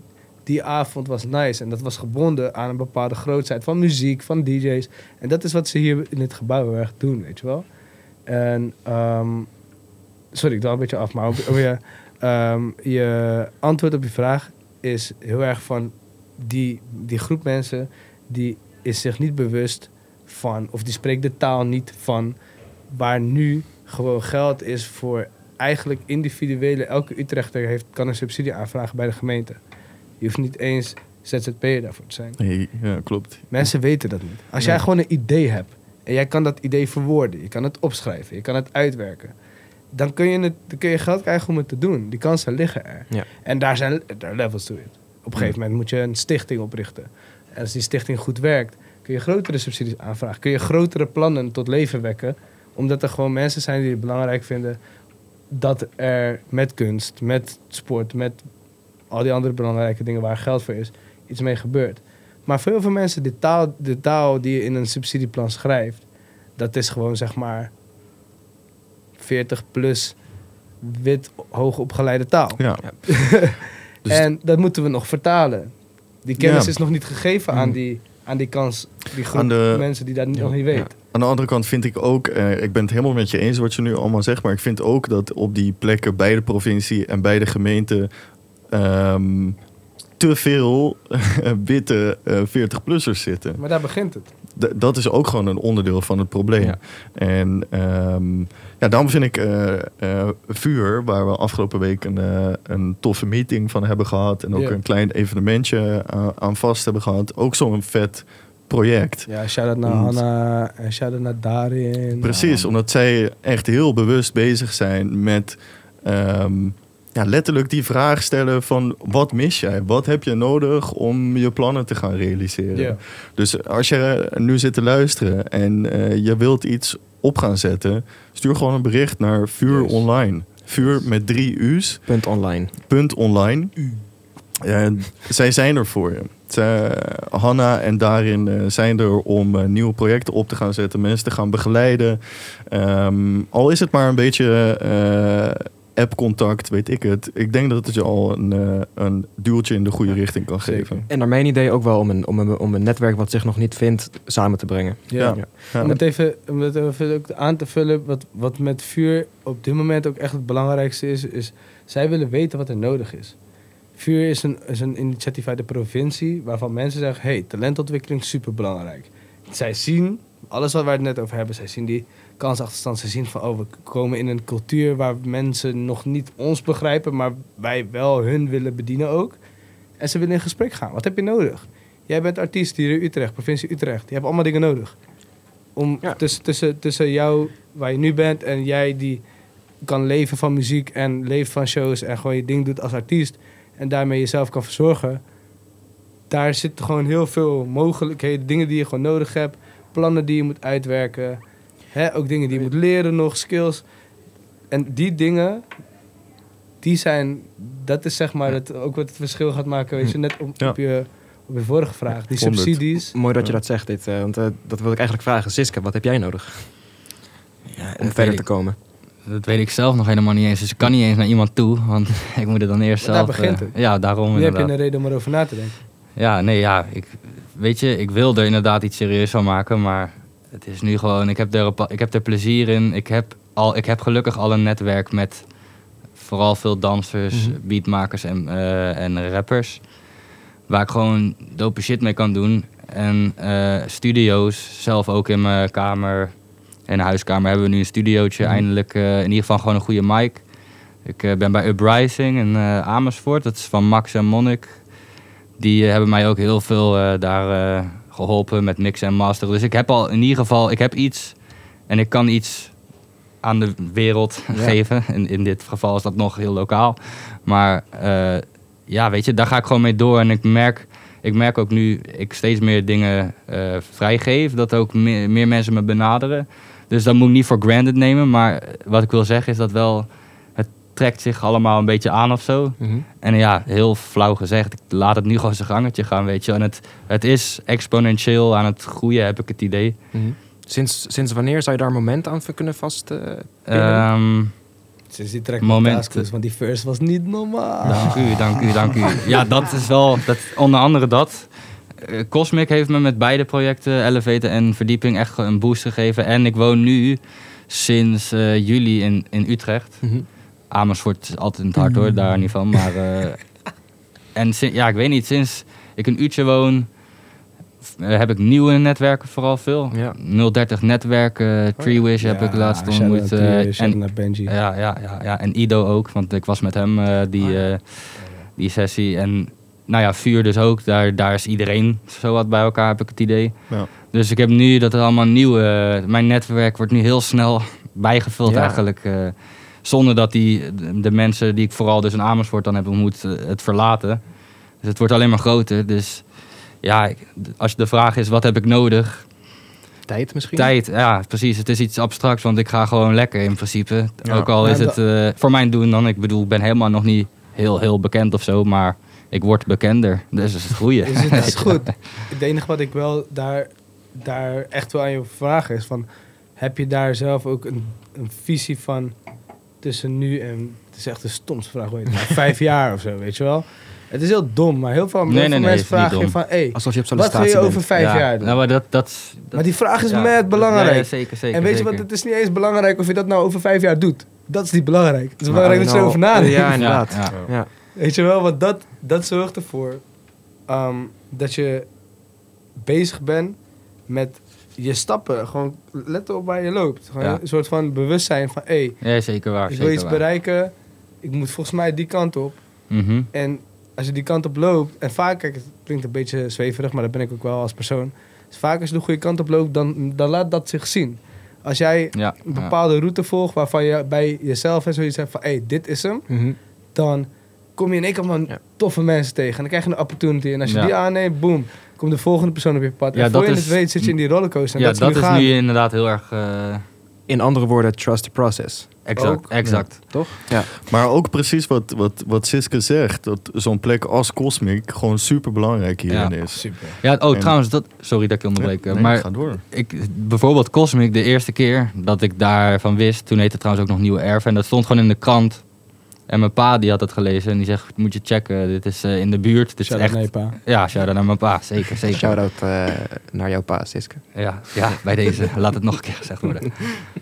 D: die avond was nice. En dat was gebonden aan een bepaalde grootheid van muziek, van DJ's. En dat is wat ze hier in dit gebouw erg doen, weet je wel. En, ehm, sorry, ik dwaal een beetje af, maar op, op je, ehm, je antwoord op je vraag is heel erg van die, die groep mensen die is zich niet bewust van, of die spreekt de taal niet van waar nu gewoon geld is voor eigenlijk individuele, elke Utrechter heeft, kan een subsidie aanvragen bij de gemeente. Je hoeft niet eens ZZP'er daarvoor te zijn.
B: Nee, ja, klopt.
D: Mensen weten dat niet. Als jij gewoon een idee hebt en jij kan dat idee verwoorden, je kan het opschrijven, je kan het uitwerken, dan kun je, het, dan kun je geld krijgen om het te doen. Die kansen liggen er.
E: Ja.
D: En daar zijn daar levels to it. Op een gegeven moment moet je een stichting oprichten. En als die stichting goed werkt, kun je grotere subsidies aanvragen. Kun je grotere plannen tot leven wekken. Omdat er gewoon mensen zijn die het belangrijk vinden dat er met kunst, met sport, met al die andere belangrijke dingen waar geld voor is, iets mee gebeurt. Maar voor heel veel mensen, de taal, de taal die je in een subsidieplan schrijft, dat is gewoon zeg maar 40 plus wit hoogopgeleide taal.
B: Ja. Dus-
D: en dat moeten we nog vertalen. Die kennis
B: Ja.
D: is nog niet gegeven aan
B: Mm.
D: die, aan die kans, die groep
B: Aan de-
D: mensen die dat
E: Ja.
D: nog niet weet.
E: Ja.
B: Aan de andere kant vind ik ook, eh, ik ben het helemaal met je eens wat je nu allemaal zegt, maar ik vind ook dat op die plekken bij de provincie en bij de gemeente ehm, te veel witte 40-plussers zitten.
D: Maar daar begint het.
B: D- dat is ook gewoon een onderdeel van het probleem.
E: Ja.
B: En ehm, ja, daarom vind ik eh, eh, Vuur, waar we afgelopen week een, eh, een toffe meeting van hebben gehad en ook een klein evenementje aan, vast hebben gehad, ook zo'n vet project.
D: Ja, shout-out naar
B: Want-
D: Hanna en shout-out naar Darin.
B: Precies, omdat zij echt heel bewust bezig zijn met ehm, ja, letterlijk die vraag stellen van wat mis jij? Wat heb je nodig om je plannen te gaan realiseren? Dus als je nu zit te luisteren en eh, je wilt iets op gaan zetten, stuur gewoon een bericht naar Vuur
D: Yes.
B: Online. Vuur met drie U's,
E: Punt online.
B: punt online. Eh, zij zijn er voor je. Zij, Hanna en daarin eh, zijn er om eh, nieuwe projecten op te gaan zetten, mensen te gaan begeleiden. Ehm, al is het maar een beetje eh app-contact, weet ik het. Ik denk dat het je al een, eh, een duwtje in de goede richting kan
D: Zeker.
B: geven.
E: En naar mijn idee ook wel om een, om, een, om een netwerk wat zich nog niet vindt samen te brengen.
D: Ja.
E: Ja.
B: Ja.
D: Om het even, om het even ook aan te vullen, wat, wat met vuur op dit moment ook echt het belangrijkste is, is zij willen weten wat er nodig is. Vuur is een, is een initiatief uit de provincie waarvan mensen zeggen, hey, talentontwikkeling is superbelangrijk. Zij zien, alles wat wij het net over hebben, zij zien die kansachterstand. Ze zien van, oh, we komen in een cultuur waar mensen nog niet ons begrijpen, maar wij wel hun willen bedienen ook. En ze willen in gesprek gaan. Wat heb je nodig? Jij bent artiest hier in Utrecht, provincie Utrecht. Je hebt allemaal dingen nodig. Om
E: Ja.
D: tussen, tussen, tussen jou, waar je nu bent, en jij die kan leven van muziek en leeft van shows en gewoon je ding doet als artiest en daarmee jezelf kan verzorgen. Daar zitten gewoon heel veel mogelijkheden, dingen die je gewoon nodig hebt, plannen die je moet uitwerken, hè, ook dingen die je moet leren nog, skills. En die dingen, die zijn, dat is zeg maar het, ook wat het verschil gaat maken, weet je, net op,
B: Ja.
D: op, je, op je vorige vraag. Die
B: 100.
D: subsidies.
E: Mooi dat je dat zegt, dit, eh, want eh, dat wil ik eigenlijk vragen. Siska, wat heb jij nodig
C: Ja,
E: om verder te
C: ik-
E: komen?
C: Dat weet ik zelf nog helemaal niet eens. Dus ik kan niet eens naar iemand toe, want ik moet er dan eerst
D: Maar
C: zelf...
D: daar begint
C: eh,
D: het.
C: ja, daarom
D: Nu heb je een reden om erover na te denken.
C: Ja, nee, ja. Ik, weet je, ik wil er inderdaad iets serieus van maken, maar het is nu gewoon... Ik heb er, ik heb er plezier in. Ik heb, al, ik heb gelukkig al een netwerk met vooral veel dansers,
E: Mhm.
C: beatmakers en, eh, en rappers. Waar ik gewoon dope shit mee kan doen. En eh, studio's, zelf ook in mijn kamer en huiskamer hebben we nu een studiootje.
E: Mhm.
C: Eindelijk eh, in ieder geval gewoon een goede mic. Ik ben bij Uprising in Amersfoort. Dat is van Max en Monnik. Die hebben mij ook heel veel daar geholpen met mixen en masteren. Dus ik heb al in ieder geval ik heb iets. En ik kan iets aan de wereld
E: Ja.
C: geven. In, in dit geval is dat nog heel lokaal. Maar eh, ja, weet je, daar ga ik gewoon mee door. En ik merk, ik merk ook nu ik steeds meer dingen eh, vrijgeef. Dat ook meer, meer mensen me benaderen. Dus dat moet ik niet voor granted nemen. Maar wat ik wil zeggen is dat wel... Trekt zich allemaal een beetje aan of zo.
E: Mhm.
C: En ja, heel flauw gezegd, ik laat het nu gewoon zijn gangetje gaan, weet je. En het, het is exponentieel aan het groeien, heb ik het idee.
E: Mhm. Sinds, sinds wanneer zou je daar een moment aan kunnen vast... eh,
C: Ehm,
D: Sinds die track
C: Moment.
D: want die first was niet normaal.
C: dank u, dank u, dank u. Ja, dat is wel, dat, onder andere dat. Eh, Cosmic heeft me met beide projecten, Elevator en Verdieping, echt een boost gegeven. En ik woon nu sinds eh, juli in, in Utrecht.
E: mhm.
C: Amersfoort is altijd in het hart hoor, daar niet van. Maar, eh, en ja, ik weet niet, sinds ik een uurtje woon, eh, heb ik nieuwe netwerken vooral veel.
E: Ja.
C: 030 netwerken, Treewish heb ik laatst ontmoet.
D: shout-out
C: en,
D: Benji.
C: ja, ja, ja, ja, en Ido ook, want ik was met hem eh, die,
E: Oh, ja.
C: die sessie. En nou ja, vuur dus ook. Daar, daar is iedereen zo wat bij elkaar, heb ik het idee.
B: Ja.
C: Dus ik heb nu dat er allemaal nieuwe... mijn netwerk wordt nu heel snel bijgevuld
E: Ja.
C: eigenlijk. Zonder dat die, de, mensen die ik vooral dus in Amersfoort dan heb ontmoet, eh, het verlaten. Dus het wordt alleen maar groter. Dus ja, als de vraag is, wat heb ik nodig?
E: Tijd misschien?
C: Tijd, ja, precies. Het is iets abstracts, want ik ga gewoon lekker in principe.
B: Ja.
C: Ook al is het eh, voor mijn doen dan. Ik bedoel, ik ben helemaal nog niet heel, heel bekend of zo, maar ik word bekender. Dus dat is het goede.
D: Dus het is goed. Het enige wat ik wel daar, daar echt wel aan je vraag is van... Heb je daar zelf ook een, een visie van tussen nu en... Het is echt de stomste vraag, weet je, vijf jaar of zo, weet je wel? Het is heel dom, maar heel veel,
C: Nee,
D: heel
C: nee,
D: veel
C: nee,
D: mensen vragen je
C: dom.
D: van... Hey,
E: Alsof je op
D: wat wil je over vijf
C: ja,
D: jaar doen?
C: Nou, maar dat, dat, dat-
D: maar die vraag is
C: ja,
D: mad belangrijk.
C: Ja, zeker, zeker.
D: en weet je wat, het is niet eens belangrijk of je dat nou over vijf jaar doet. Dat is niet belangrijk. Het is belangrijk dat je erover nadenkt.
E: Ja, inderdaad.
C: Ja,
E: Ja,
C: ja.
D: Weet je wel, want dat, dat zorgt ervoor ehm, dat je bezig bent met je stappen. Gewoon let op waar je loopt. Gewoon
C: Ja.
D: Een soort van bewustzijn van, hé, hey,
C: Ja, zeker waar.
D: ik
C: zeker
D: wil iets
C: waar.
D: bereiken. Ik moet volgens mij die kant op.
C: Mhm.
D: En als je die kant op loopt, en vaak, kijk, het klinkt een beetje zweverig, maar dat ben ik ook wel als persoon. Dus vaak als je de goede kant op loopt, dan, dan laat dat zich zien. Als jij
C: Ja,
D: een
C: ja.
D: bepaalde route volgt waarvan je bij jezelf en zoiets hebt van, hé, hey, dit is hem
E: Mhm.
D: dan kom je in één keer van
E: Ja.
D: toffe mensen tegen. En dan krijg je een opportunity. En als je
C: Ja.
D: die aanneemt, boom, komt de volgende persoon op je pad.
C: Ja,
D: en voor
C: dat
D: je
C: is-
D: het weet zit je in die rollercoaster. En
C: ja,
D: dat,
C: dat
D: is nu
C: is nu inderdaad heel erg eh,
E: In andere woorden, trust the process.
C: exact.
D: Ook,
C: exact.
E: Toch? Ja.
B: Maar ook precies wat, wat, wat Siske zegt. Dat zo'n plek als Cosmic gewoon super belangrijk hierin
C: Ja.
B: is.
D: Super.
C: Ja, oh,
B: En-
C: trouwens, dat, sorry dat ik je onderbreek. Eh,
B: nee,
C: maar
B: ga door.
C: ik, bijvoorbeeld Cosmic, de eerste keer dat ik daarvan wist, toen heette het trouwens ook nog Nieuwe Erf. En dat stond gewoon in de krant. En mijn pa die had het gelezen en die zegt, moet je checken, dit is eh, in de buurt. Dit is echt...
D: naar je pa.
C: Ja, shout-out naar mijn pa, zeker, zeker.
E: Shout-out eh, naar jouw pa, Siske.
C: Ja, ja, bij deze. Laat het nog een keer gezegd worden.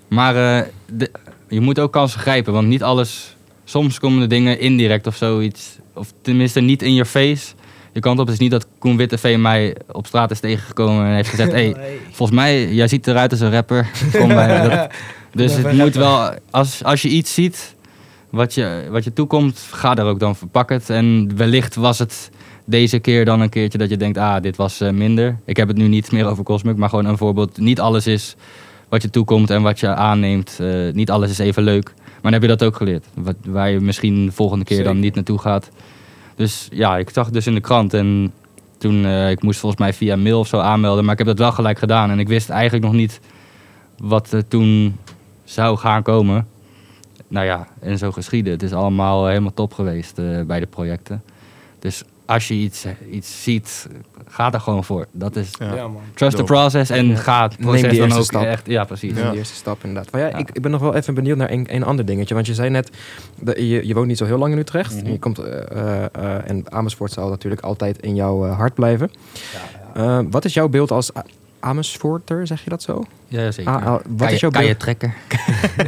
C: Maar eh, de- je moet ook kansen grijpen, want niet alles... Soms komen de dingen indirect of zoiets. Of tenminste niet in je face. Je kant op het is niet dat Koen Witteveen mij op straat is tegengekomen en heeft gezegd... Hey, volgens mij, jij ziet eruit als een rapper. Kom bij. Dat- dus het moet
D: rapper.
C: wel... Als, als je iets ziet wat je, wat je toekomt, ga er ook dan voor. Pak het. En wellicht was het deze keer dan een keertje dat je denkt... Ah, dit was eh, minder. Ik heb het nu niet meer over Cosmic, maar gewoon een voorbeeld. Niet alles is wat je toekomt en wat je aanneemt. Eh, niet alles is even leuk. Maar dan heb je dat ook geleerd. Wat, waar je misschien de volgende keer dan niet naartoe gaat. Dus ja, ik zag het dus in de krant. En toen, eh, ik moest volgens mij via mail of zo aanmelden. Maar ik heb dat wel gelijk gedaan. En ik wist eigenlijk nog niet wat er toen zou gaan komen. Nou ja, en zo geschieden. Het is allemaal eh, helemaal top geweest eh, bij de projecten. Dus als je iets, iets ziet, ga er gewoon voor. Dat is
B: Ja.
D: Ja, man.
C: trust the process en ga het
E: Neem
C: proces
E: die
C: dan
E: eerste
C: ook
E: stap.
C: echt... Ja, precies.
B: Ja.
E: de eerste stap inderdaad. Maar ja,
C: Ja.
E: Ik, ik ben nog wel even benieuwd naar een, een ander dingetje. Want je zei net, dat je, je woont niet zo heel lang in Utrecht.
B: Mhm.
E: je komt, eh, eh, eh, en Amersfoort zal natuurlijk altijd in jouw eh, hart blijven. Eh, wat is jouw beeld als Amersfoorter, zeg je dat zo?
C: Ja, ja, zeker.
E: Ah, ah, wat
C: kan,
E: is
C: je,
E: jouw
C: kan je
E: beeld?
C: trekken?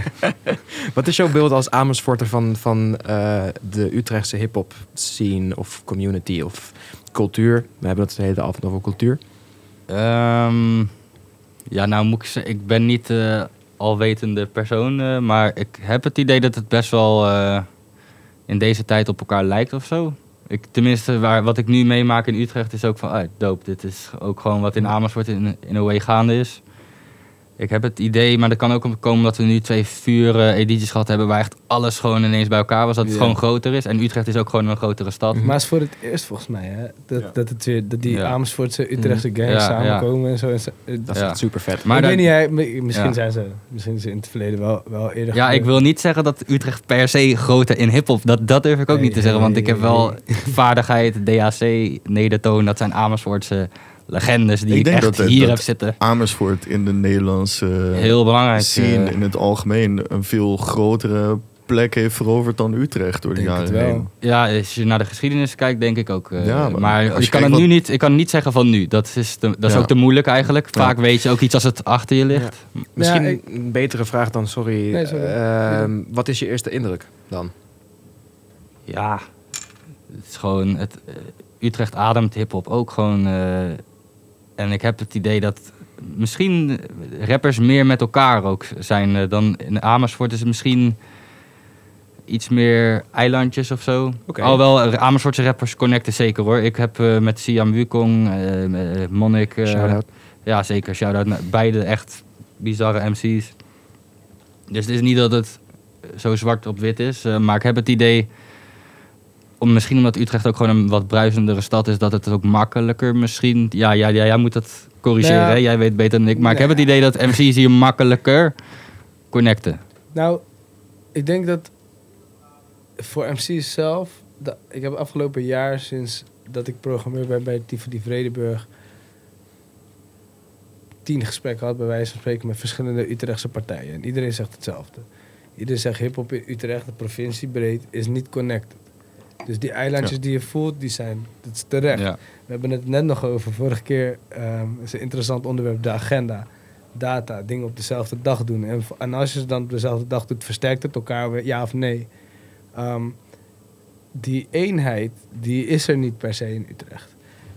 E: Wat is jouw beeld als Amersfoorter van, van eh, de Utrechtse hip-hop scene of community of cultuur? We hebben het de hele avond over cultuur.
C: Ehm, ja, nou moet ik zeggen, ik ben niet eh alwetende persoon, eh, maar ik heb het idee dat het best wel eh, in deze tijd op elkaar lijkt of zo. Ik, tenminste, waar, wat ik nu meemaak in Utrecht is ook van, ah, dope, dit is ook gewoon wat in Amersfoort in, in een way gaande is. Ik heb het idee, maar dat kan ook komen dat we nu twee vuur edities gehad hebben waar echt alles gewoon ineens bij elkaar was. Dat het
D: Ja.
C: gewoon groter is. En Utrecht is ook gewoon een grotere stad.
D: Maar het is voor het eerst volgens mij, hè? Dat,
B: Ja.
D: dat, het weer, dat die
C: Ja.
D: Amersfoortse, Utrechtse gangs
C: Ja, ja.
D: samenkomen en zo. En zo.
E: Dat is
C: Ja.
E: echt super vet.
C: Maar
D: ik weet niet, misschien
C: Ja.
D: zijn ze, misschien zijn ze in het verleden wel, wel eerder
C: Ja, ik wil niet zeggen dat Utrecht per se groter in hip-hop. Dat, dat durf ik ook
D: Nee,
C: niet te zeggen. Want ik heb wel vaardigheid, DAC, Nedertoon. Dat zijn Amersfoortse legendes die
B: Ik
C: echt
B: dat
C: hier
B: dat-
C: heb zitten.
B: Amersfoort in de Nederlandse
C: Heel belangrijk.
B: scene
C: eh,
B: in het algemeen een veel grotere plek heeft veroverd dan Utrecht door de jaren heen.
C: ja, als je naar de geschiedenis kijkt, denk ik ook. eh,
B: Ja, maar
C: maar ik kan, het
B: wat-
C: nu niet, ik kan niet zeggen van nu. Dat is, te- dat is
B: Ja.
C: ook te moeilijk eigenlijk.
B: Ja.
C: Vaak weet je ook iets als het achter je ligt.
E: Misschien
D: Ja, ik-
E: een betere vraag dan, sorry.
D: Nee, sorry.
E: Ehm, wat is je eerste indruk dan?
C: Ja, het is gewoon... Het, eh, Utrecht ademt hip-hop ook gewoon. eh, en ik heb het idee dat misschien rappers meer met elkaar ook zijn eh, dan in Amersfoort. Is het misschien iets meer eilandjes of zo.
E: Oké.
C: Alhoewel, Amersfoortse rappers connecten zeker hoor. Ik heb eh, met Siam Wukong, eh, eh, Monnik... eh,
E: Shout-out.
C: Ja, zeker. Shout-out naar beide echt bizarre MC's. Dus het is niet dat het zo zwart op wit is. eh, maar ik heb het idee... Om, misschien omdat Utrecht ook gewoon een wat bruisendere stad is... dat het ook makkelijker misschien... Ja, ja, ja jij moet dat corrigeren.
D: Nou
C: hè? Jij weet beter dan ik. Maar ik
D: Nee.
C: heb het idee dat MC's hier makkelijker connecten.
D: Nou, ik denk dat voor MC's zelf, dat, ik heb afgelopen jaar sinds dat ik programmeur ben bij Tivoli Vredenburg, tien gesprekken gehad bij wijze van spreken met verschillende Utrechtse partijen. En iedereen zegt hetzelfde. Iedereen zegt hip-hop in Utrecht, de provincie breed, is niet connected. Dus die eilandjes die je voelt, die zijn, dat is terecht.
C: Ja.
D: We hebben het net nog over. Vorige keer ehm is een interessant onderwerp, de agenda. Data, dingen op dezelfde dag doen. En, en als je ze dan op dezelfde dag doet, versterkt het elkaar weer, ja of nee? Ehm, die eenheid, die is er niet per se in Utrecht.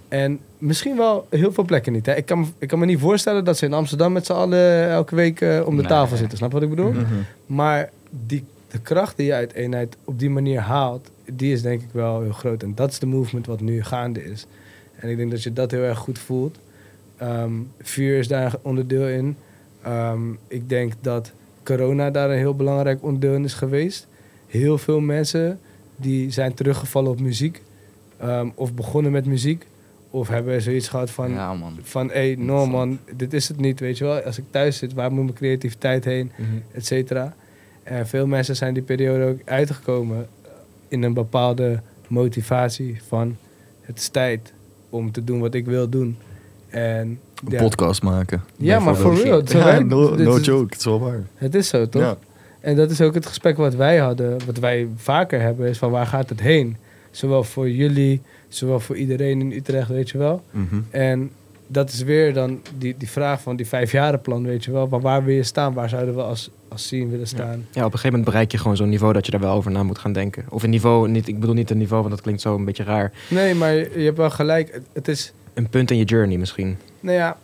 D: En misschien wel heel veel plekken niet. Hè. Ik, kan, me- ik kan me niet voorstellen dat ze in Amsterdam met z'n allen elke week eh, om de
C: Nee.
D: tafel zitten. Snap wat ik bedoel?
B: Mhm.
D: Maar die, de kracht die je uit eenheid op die manier haalt, die is denk ik wel heel groot. En dat is de movement wat nu gaande is. En ik denk dat je dat heel erg goed voelt. Ehm, vuur is daar een onderdeel in. Ehm, ik denk dat corona daar een heel belangrijk onderdeel in is geweest. Heel veel mensen die zijn teruggevallen op muziek. ehm, of begonnen met muziek. Of hebben zoiets gehad van
C: ja,
D: van hé, no man, dit is het niet, weet je wel. Als ik thuis zit, waar moet mijn creativiteit heen,
E: Mhm.
D: et cetera. En veel mensen zijn die periode ook uitgekomen in een bepaalde motivatie van het is tijd om te doen wat ik wil doen. En
B: Een
D: ja,
B: podcast maken.
D: ja maar for
B: bijvoorbeeld.
D: real,
B: Ja, no, no joke, het is wel waar.
D: het is zo, toch?
B: Ja.
D: En dat is ook het gesprek wat wij hadden, wat wij vaker hebben, is van waar gaat het heen? Zowel voor jullie, zowel voor iedereen in Utrecht, weet je wel.
B: Mhm.
D: En dat is weer dan die, die vraag van die vijfjarenplan, weet je wel. Van waar wil je staan? Waar zouden we als, als scene willen staan?
E: Ja, op een gegeven moment bereik je gewoon zo'n niveau dat je daar wel over na moet gaan denken. Of een niveau, niet, ik bedoel niet een niveau, want dat klinkt zo een beetje raar.
D: Nee, maar je, hebt wel gelijk. Het, het is,
E: Een punt in je journey misschien.
D: nou ja,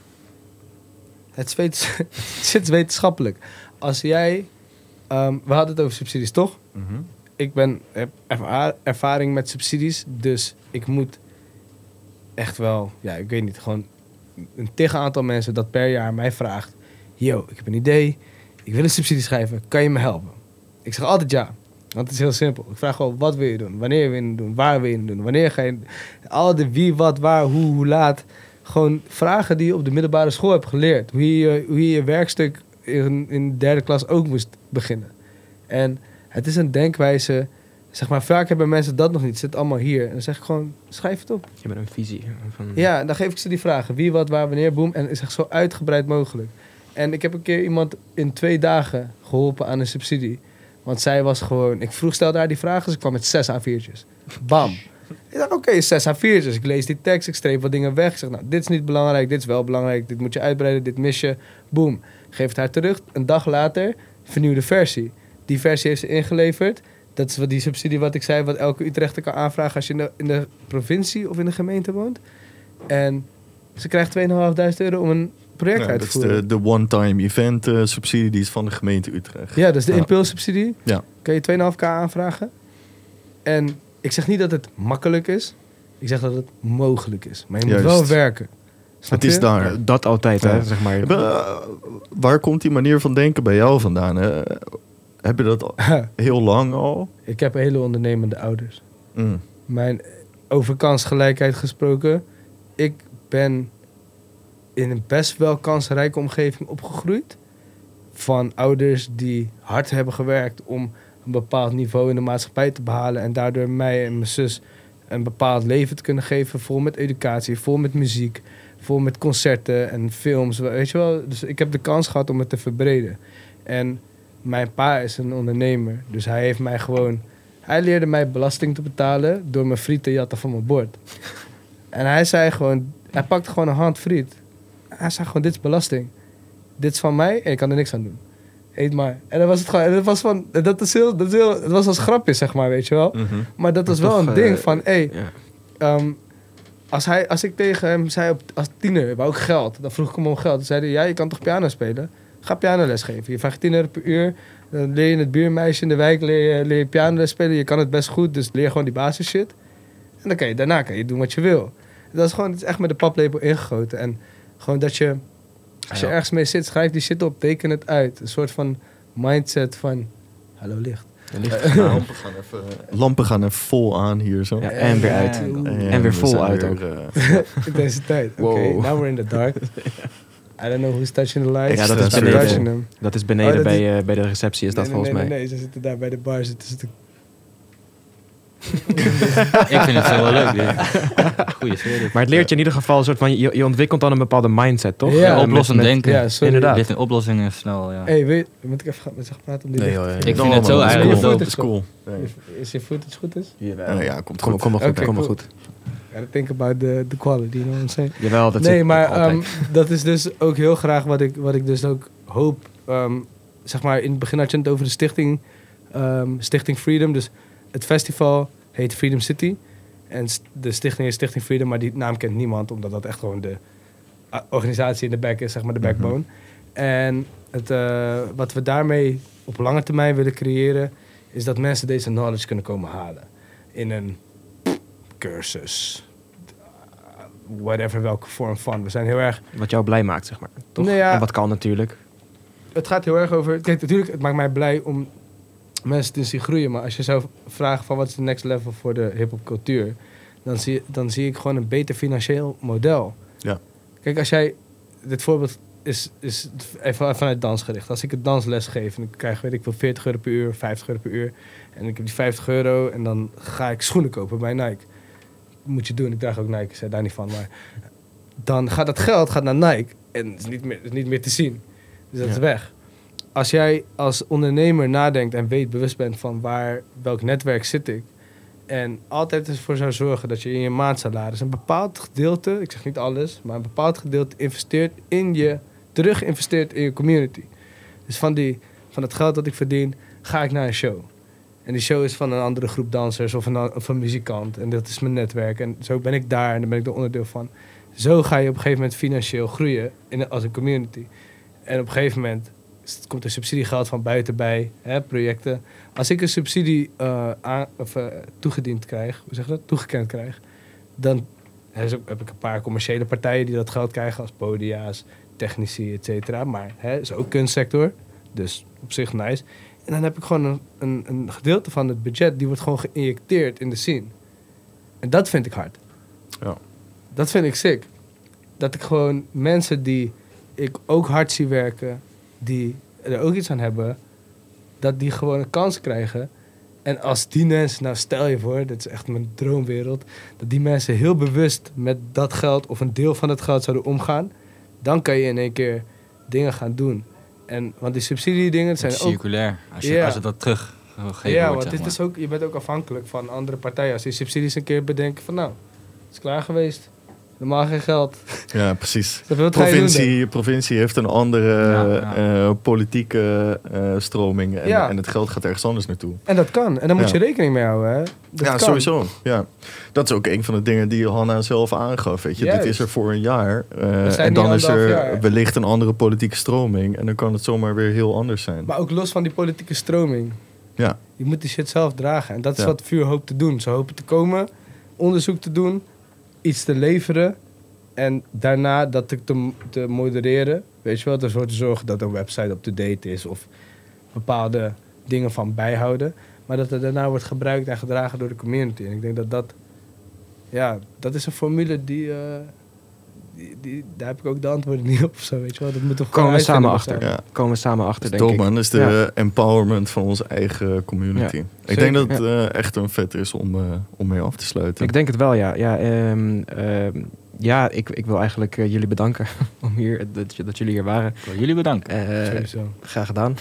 D: het is, wetens- het is wetenschappelijk. Als jij, ehm, we hadden het over subsidies, toch?
B: Mhm.
D: Ik ben, heb erva- ervaring met subsidies, dus ik moet echt wel, ja, ik weet niet, gewoon een tig aantal mensen dat per jaar mij vraagt: Yo, ik heb een idee, ik wil een subsidie schrijven, kan je me helpen? Ik zeg altijd ja, want het is heel simpel. Ik vraag gewoon: wat wil je doen? Wanneer wil je doen? Waar wil je doen? Wanneer ga je. Al de wie, wat, waar, hoe, hoe laat. Gewoon vragen die je op de middelbare school hebt geleerd. Hoe je hoe je, je werkstuk in, in de derde klas ook moest beginnen. En het is een denkwijze. Zeg maar, vaak hebben mensen dat nog niet. Het zit allemaal hier. En dan zeg ik gewoon, schrijf het op.
E: Je bent een visie. Van,
D: Ja, dan geef ik ze die vragen. Wie, wat, waar, wanneer, boem. En is echt zo uitgebreid mogelijk. En ik heb een keer iemand in twee dagen geholpen aan een subsidie. Want zij was gewoon... Ik vroeg, stelde haar die vragen. Ze kwam met zes A4'tjes. Bam. Ik dacht, oké, zes A4'tjes. Ik lees die tekst, ik streep wat dingen weg. Ik zeg, nou, dit is niet belangrijk, dit is wel belangrijk. Dit moet je uitbreiden, dit mis je. Boom. Geef het haar terug. Een dag later, vernieuwde versie. Die versie heeft ze ingeleverd. Dat is wat die subsidie wat ik zei, wat elke Utrechter kan aanvragen als je in de, in de provincie of in de gemeente woont. En ze krijgt 2.500 euro om een project
B: Ja,
D: uit
B: dat
D: te
B: is
D: voeren.
B: de, de one-time event eh, subsidie die is van de gemeente Utrecht.
D: Ja, dat is de
B: Ja.
D: impulssubsidie.
B: Ja.
D: Kan je 2,5k aanvragen. En ik zeg niet dat het makkelijk is. Ik zeg dat het mogelijk is. Maar je moet wel werken. Snap
B: Het is
D: je?
B: daar.
E: Dat altijd, hè, zeg maar.
B: Eh, waar komt die manier van denken bij jou vandaan? hè? Heb je dat al heel lang al?
D: ik heb hele ondernemende ouders.
B: Mm.
D: Mijn over kansgelijkheid gesproken. Ik ben in een best wel kansrijke omgeving opgegroeid. Van ouders die hard hebben gewerkt om een bepaald niveau in de maatschappij te behalen. En daardoor mij en mijn zus een bepaald leven te kunnen geven. Vol met educatie, vol met muziek, vol met concerten en films. Weet je wel? Dus ik heb de kans gehad om het te verbreden. En mijn pa is een ondernemer. Dus hij heeft mij gewoon... Hij leerde mij belasting te betalen door mijn friet te jatten van mijn bord. En hij zei gewoon... Hij pakte gewoon een hand friet. Hij zei gewoon, dit is belasting. Dit is van mij en ik kan er niks aan doen. Eet maar. En dan was het gewoon... en Dat was van... Dat is heel... Dat is heel het was als grapje, zeg maar, weet je wel.
B: Mhm.
D: Maar dat was wel een ding
E: eh,
D: van... Hey,
E: Ja.
D: Ehm, als, hij, als ik tegen hem zei op, als tiener, wou ik geld. Dan vroeg ik hem om geld. Dan zei hij, ja, je kan toch piano spelen? Ga pianoles geven. Je vraagt 10 euro per uur. Dan leer je het buurmeisje in de wijk leer je, leer je pianoles spelen. Je kan het best goed, dus leer gewoon die basis shit. En dan kan je, daarna kan je doen wat je wil. Dat is gewoon het is echt met de paplepel ingegoten. En gewoon dat je, als je
E: Ja.
D: ergens mee zit, schrijf die shit op, teken het uit. Een soort van mindset van, hallo licht.
E: Er ligt-
B: Lampen gaan even, lampen gaan even vol aan hier zo.
E: Ja, en weer uit. En weer
B: we
E: vol uit
B: weer,
E: ook.
B: eh,
D: in deze tijd. Oké,
E: Wow.
D: now we're in the dark. I don't know who's touching the lights.
E: Ja, dat
B: is beneden.
D: touching them.
E: Dat is beneden
D: Oh, dat
E: bij, eh, bij de receptie, is dat
D: nee,
E: volgens
D: nee,
E: mij.
D: Nee, nee, ze zitten daar bij de bar. Zitten ze te
C: Ik vind het wel leuk. dit. Goeie sfeer.
E: Maar het leert je in ieder geval een soort van, je, je ontwikkelt dan een bepaalde mindset, toch?
D: Ja,
C: oplossend
E: met-
C: denken.
D: Ja, sorry.
E: Inderdaad.
C: Dit in oplossingen snel, ja.
D: Hey, weet, moet ik even met zich praten om die
B: Nee, joh, ja.
C: Ik
B: Ja,
C: vind het zo
B: is
C: eigenlijk.
B: Dat is cool.
D: Is je footage goed is?
B: Ja, ja, komt
E: Kom,
B: goed.
E: kom maar goed, kom maar goed.
D: Gotta think about the, the quality, you know what I'm saying?
E: Jawel, dat
D: nee, maar ehm, dat is dus ook heel graag wat ik, wat ik dus ook hoop. ehm, zeg maar, in het begin had je het over de stichting, ehm, stichting Freedom. Dus het festival heet Freedom City. En de stichting is Stichting Freedom, maar die naam kent niemand. Omdat dat echt gewoon de organisatie in de back is, zeg maar de
B: Mhm.
D: backbone. En het, eh, wat we daarmee op lange termijn willen creëren... is dat mensen deze knowledge kunnen komen halen. In een cursus. Whatever, welke vorm van. We zijn heel erg
E: Wat jou blij maakt, zeg maar. Toch?
D: Nou ja.
E: En wat kan natuurlijk.
D: het gaat heel erg over. Kijk, natuurlijk, het maakt mij blij om mensen te zien groeien. Maar als je zou vragen van wat is de next level voor de hip-hop cultuur, dan zie, dan zie ik gewoon een beter financieel model.
B: Ja.
D: Kijk, als jij. Dit voorbeeld is, is even vanuit dans gericht. Als ik een dansles geef en ik krijg, weet ik veel, 40 euro per uur, 50 euro per uur. En ik heb die 50 euro en dan ga ik schoenen kopen bij Nike. Moet je doen, ik draag ook Nike, ik zei daar niet van. Maar dan gaat dat geld gaat naar Nike en het is niet meer, is niet meer te zien. Dus dat is weg. Als jij als ondernemer nadenkt en weet, bewust bent van waar, welk netwerk zit ik. En altijd ervoor zou zorgen dat je in je maandsalaris een bepaald gedeelte, ik zeg niet alles, maar een bepaald gedeelte investeert in je, terug investeert in je community. Dus van, die, van het geld dat ik verdien, ga ik naar een show. En die show is van een andere groep dansers of een, of muzikant. En dat is mijn netwerk. En zo ben ik daar en daar ben ik er onderdeel van. Zo ga je op een gegeven moment financieel groeien in, als een community. En op een gegeven moment komt er subsidiegeld van buiten bij, hè, projecten. Als ik een subsidie eh, aan, of, eh, toegediend krijg, hoe zeg je dat? Toegekend krijg, dan heb ik een paar commerciële partijen die dat geld krijgen als podia's, technici, et cetera. Maar hè, is ook kunstsector, dus op zich nice. En dan heb ik gewoon een, een, een gedeelte van het budget, die wordt gewoon geïnjecteerd in de scene. En dat vind ik hard.
B: Ja.
D: Dat vind ik sick. Dat ik gewoon mensen die ik ook hard zie werken, die er ook iets aan hebben, dat die gewoon een kans krijgen. En als die mensen, nou stel je voor, dit is echt mijn droomwereld, dat die mensen heel bewust met dat geld of een deel van het geld zouden omgaan, dan kan je in één keer dingen gaan doen. En, want die subsidiedingen zijn ook
C: circulair. Als je,
D: Ja.
C: als je dat terug gegeven
D: ja, want dit
C: maar.
D: is ook, je bent ook afhankelijk van andere partijen. Als die subsidies een keer bedenken van nou, het is klaar geweest. Normaal geen geld.
B: Ja, precies.
D: Dus wat ga je doen dan?
B: Provincie, provincie heeft een andere
C: Ja, ja.
B: eh, politieke eh, stroming. En,
D: Ja.
B: en het geld gaat ergens anders naartoe.
D: En dat kan. En daar moet
B: Ja.
D: je rekening mee houden. Hè? Dat
B: ja,
D: kan.
B: sowieso. Ja. Dat is ook een van de dingen die Hanna zelf aangaf. Weet je. Dit is er voor een jaar. eh, en dan is er
D: jaar.
B: wellicht een andere politieke stroming. En dan kan het zomaar weer heel anders zijn.
D: Maar ook los van die politieke stroming.
B: Ja.
D: Je moet die shit zelf dragen. En dat is
B: Ja.
D: wat Vuur hoopt te doen. Ze hopen te komen, onderzoek te doen, iets te leveren. En daarna dat te, te, te modereren. Weet je wel, ervoor te zorgen dat een website up-to-date is. Of bepaalde dingen van bijhouden. Maar dat het daarna wordt gebruikt en gedragen door de community. En ik denk dat dat... Ja, dat is een formule die... eh, die, die daar heb ik ook de antwoorden niet op zo, weet je wel. Dat moet toch
E: Komen we samen achter.
B: Ja.
E: Komen we samen achter, denk ik.
B: man. Dat is de
E: Ja.
B: empowerment van onze eigen community.
E: Ja.
B: Ik denk dat het eh, echt een vet is om, eh, om mee af te sluiten.
E: Ik denk het wel, ja. Ja, ehm, ehm, ja ik, ik wil eigenlijk eh, jullie bedanken om hier, dat, dat jullie hier waren.
C: Ik wil jullie bedanken.
E: Eh, graag gedaan.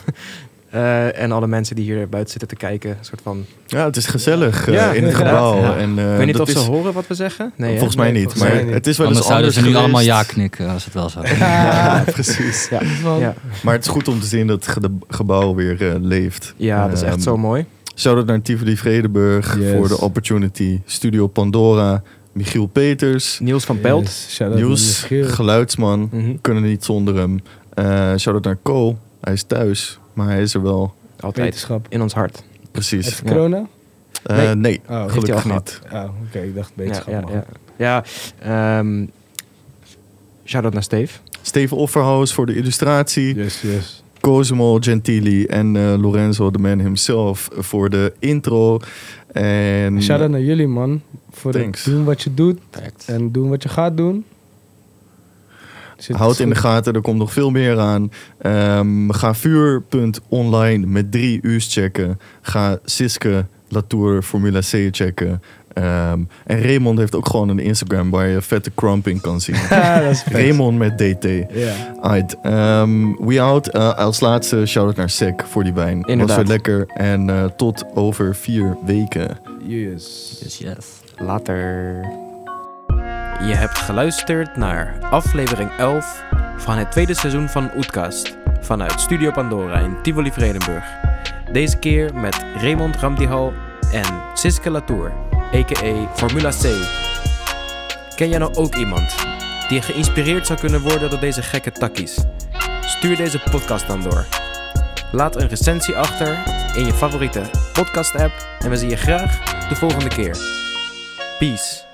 E: Eh, en alle mensen die hier buiten zitten te kijken. Een soort van...
B: Ja, het is gezellig eh,
E: Ja,
B: in het gebouw.
E: Ja.
B: En, eh,
E: ik weet niet of ze
B: is,
E: horen wat we zeggen. Nee?
B: Volgens mij
D: Nee,
B: niet.
D: volgens
B: Maar
D: mij niet.
B: het is wel eens
C: Anders zouden ze nu allemaal ja knikken als het wel zou.
B: Ja, precies.
E: Ja.
B: Maar het is goed om te zien dat het ge- gebouw weer eh, leeft.
E: ja, dat is echt
B: Ehm,
E: zo mooi.
B: Shout-out naar Tivoli Vredenburg
D: Yes.
B: voor de opportunity. Studio Pandora, Michiel Peters,
E: Niels van Pelt.
D: Yes, Michiel.
B: geluidsman.
E: Mhm.
B: Kunnen niet zonder hem. Eh shout-out naar Co. Hij is thuis, maar hij is er wel.
E: Altijd
D: Wetenschap.
E: in ons hart.
B: Precies.
D: Heeft
E: Ja.
D: corona?
B: Eh,
E: Nee.
B: nee,
D: Oh,
B: gelukkig niet.
D: Oh, oké. Ik dacht
E: Ja,
D: wetenschap.
E: ja,
D: man.
E: ja. ja ehm, shout-out naar Steve.
B: Steven Offerhaus voor de illustratie.
D: Yes, yes.
B: Cosimo Gentili en eh, Lorenzo, de man himself, voor de intro. En
D: Shout-out naar jullie, man. Voor het
B: Thanks.
D: doen wat je doet
C: Perfect.
D: en doen wat je gaat doen. Zit
B: houd in de gaten, er komt nog veel meer aan. Ehm, ga vuur.online met drie u's checken. Ga Siske Latour Formula C checken. Ehm, en Raymond heeft ook gewoon een Instagram waar je vette crumping kan zien.
D: Ja, dat is vet.
B: Raymond met DT. Ehm, we out. Eh, als laatste shout-out naar Sek voor die wijn.
E: Inderdaad.
B: Was weer lekker. En eh, tot over vier weken.
D: Yes.
C: Yes, yes.
E: Later.
A: Je hebt geluisterd naar aflevering 11 van het tweede seizoen van Oetkast vanuit Studio Pandora in Tivoli Vredenburg. Deze keer met Raymond Ramdihal en Siske Latour, a.k.a. Formula C. Ken jij nou ook iemand die geïnspireerd zou kunnen worden door deze gekke takkies? Stuur deze podcast dan door. Laat een recensie achter in je favoriete podcast-app en we zien je graag de volgende keer. Peace.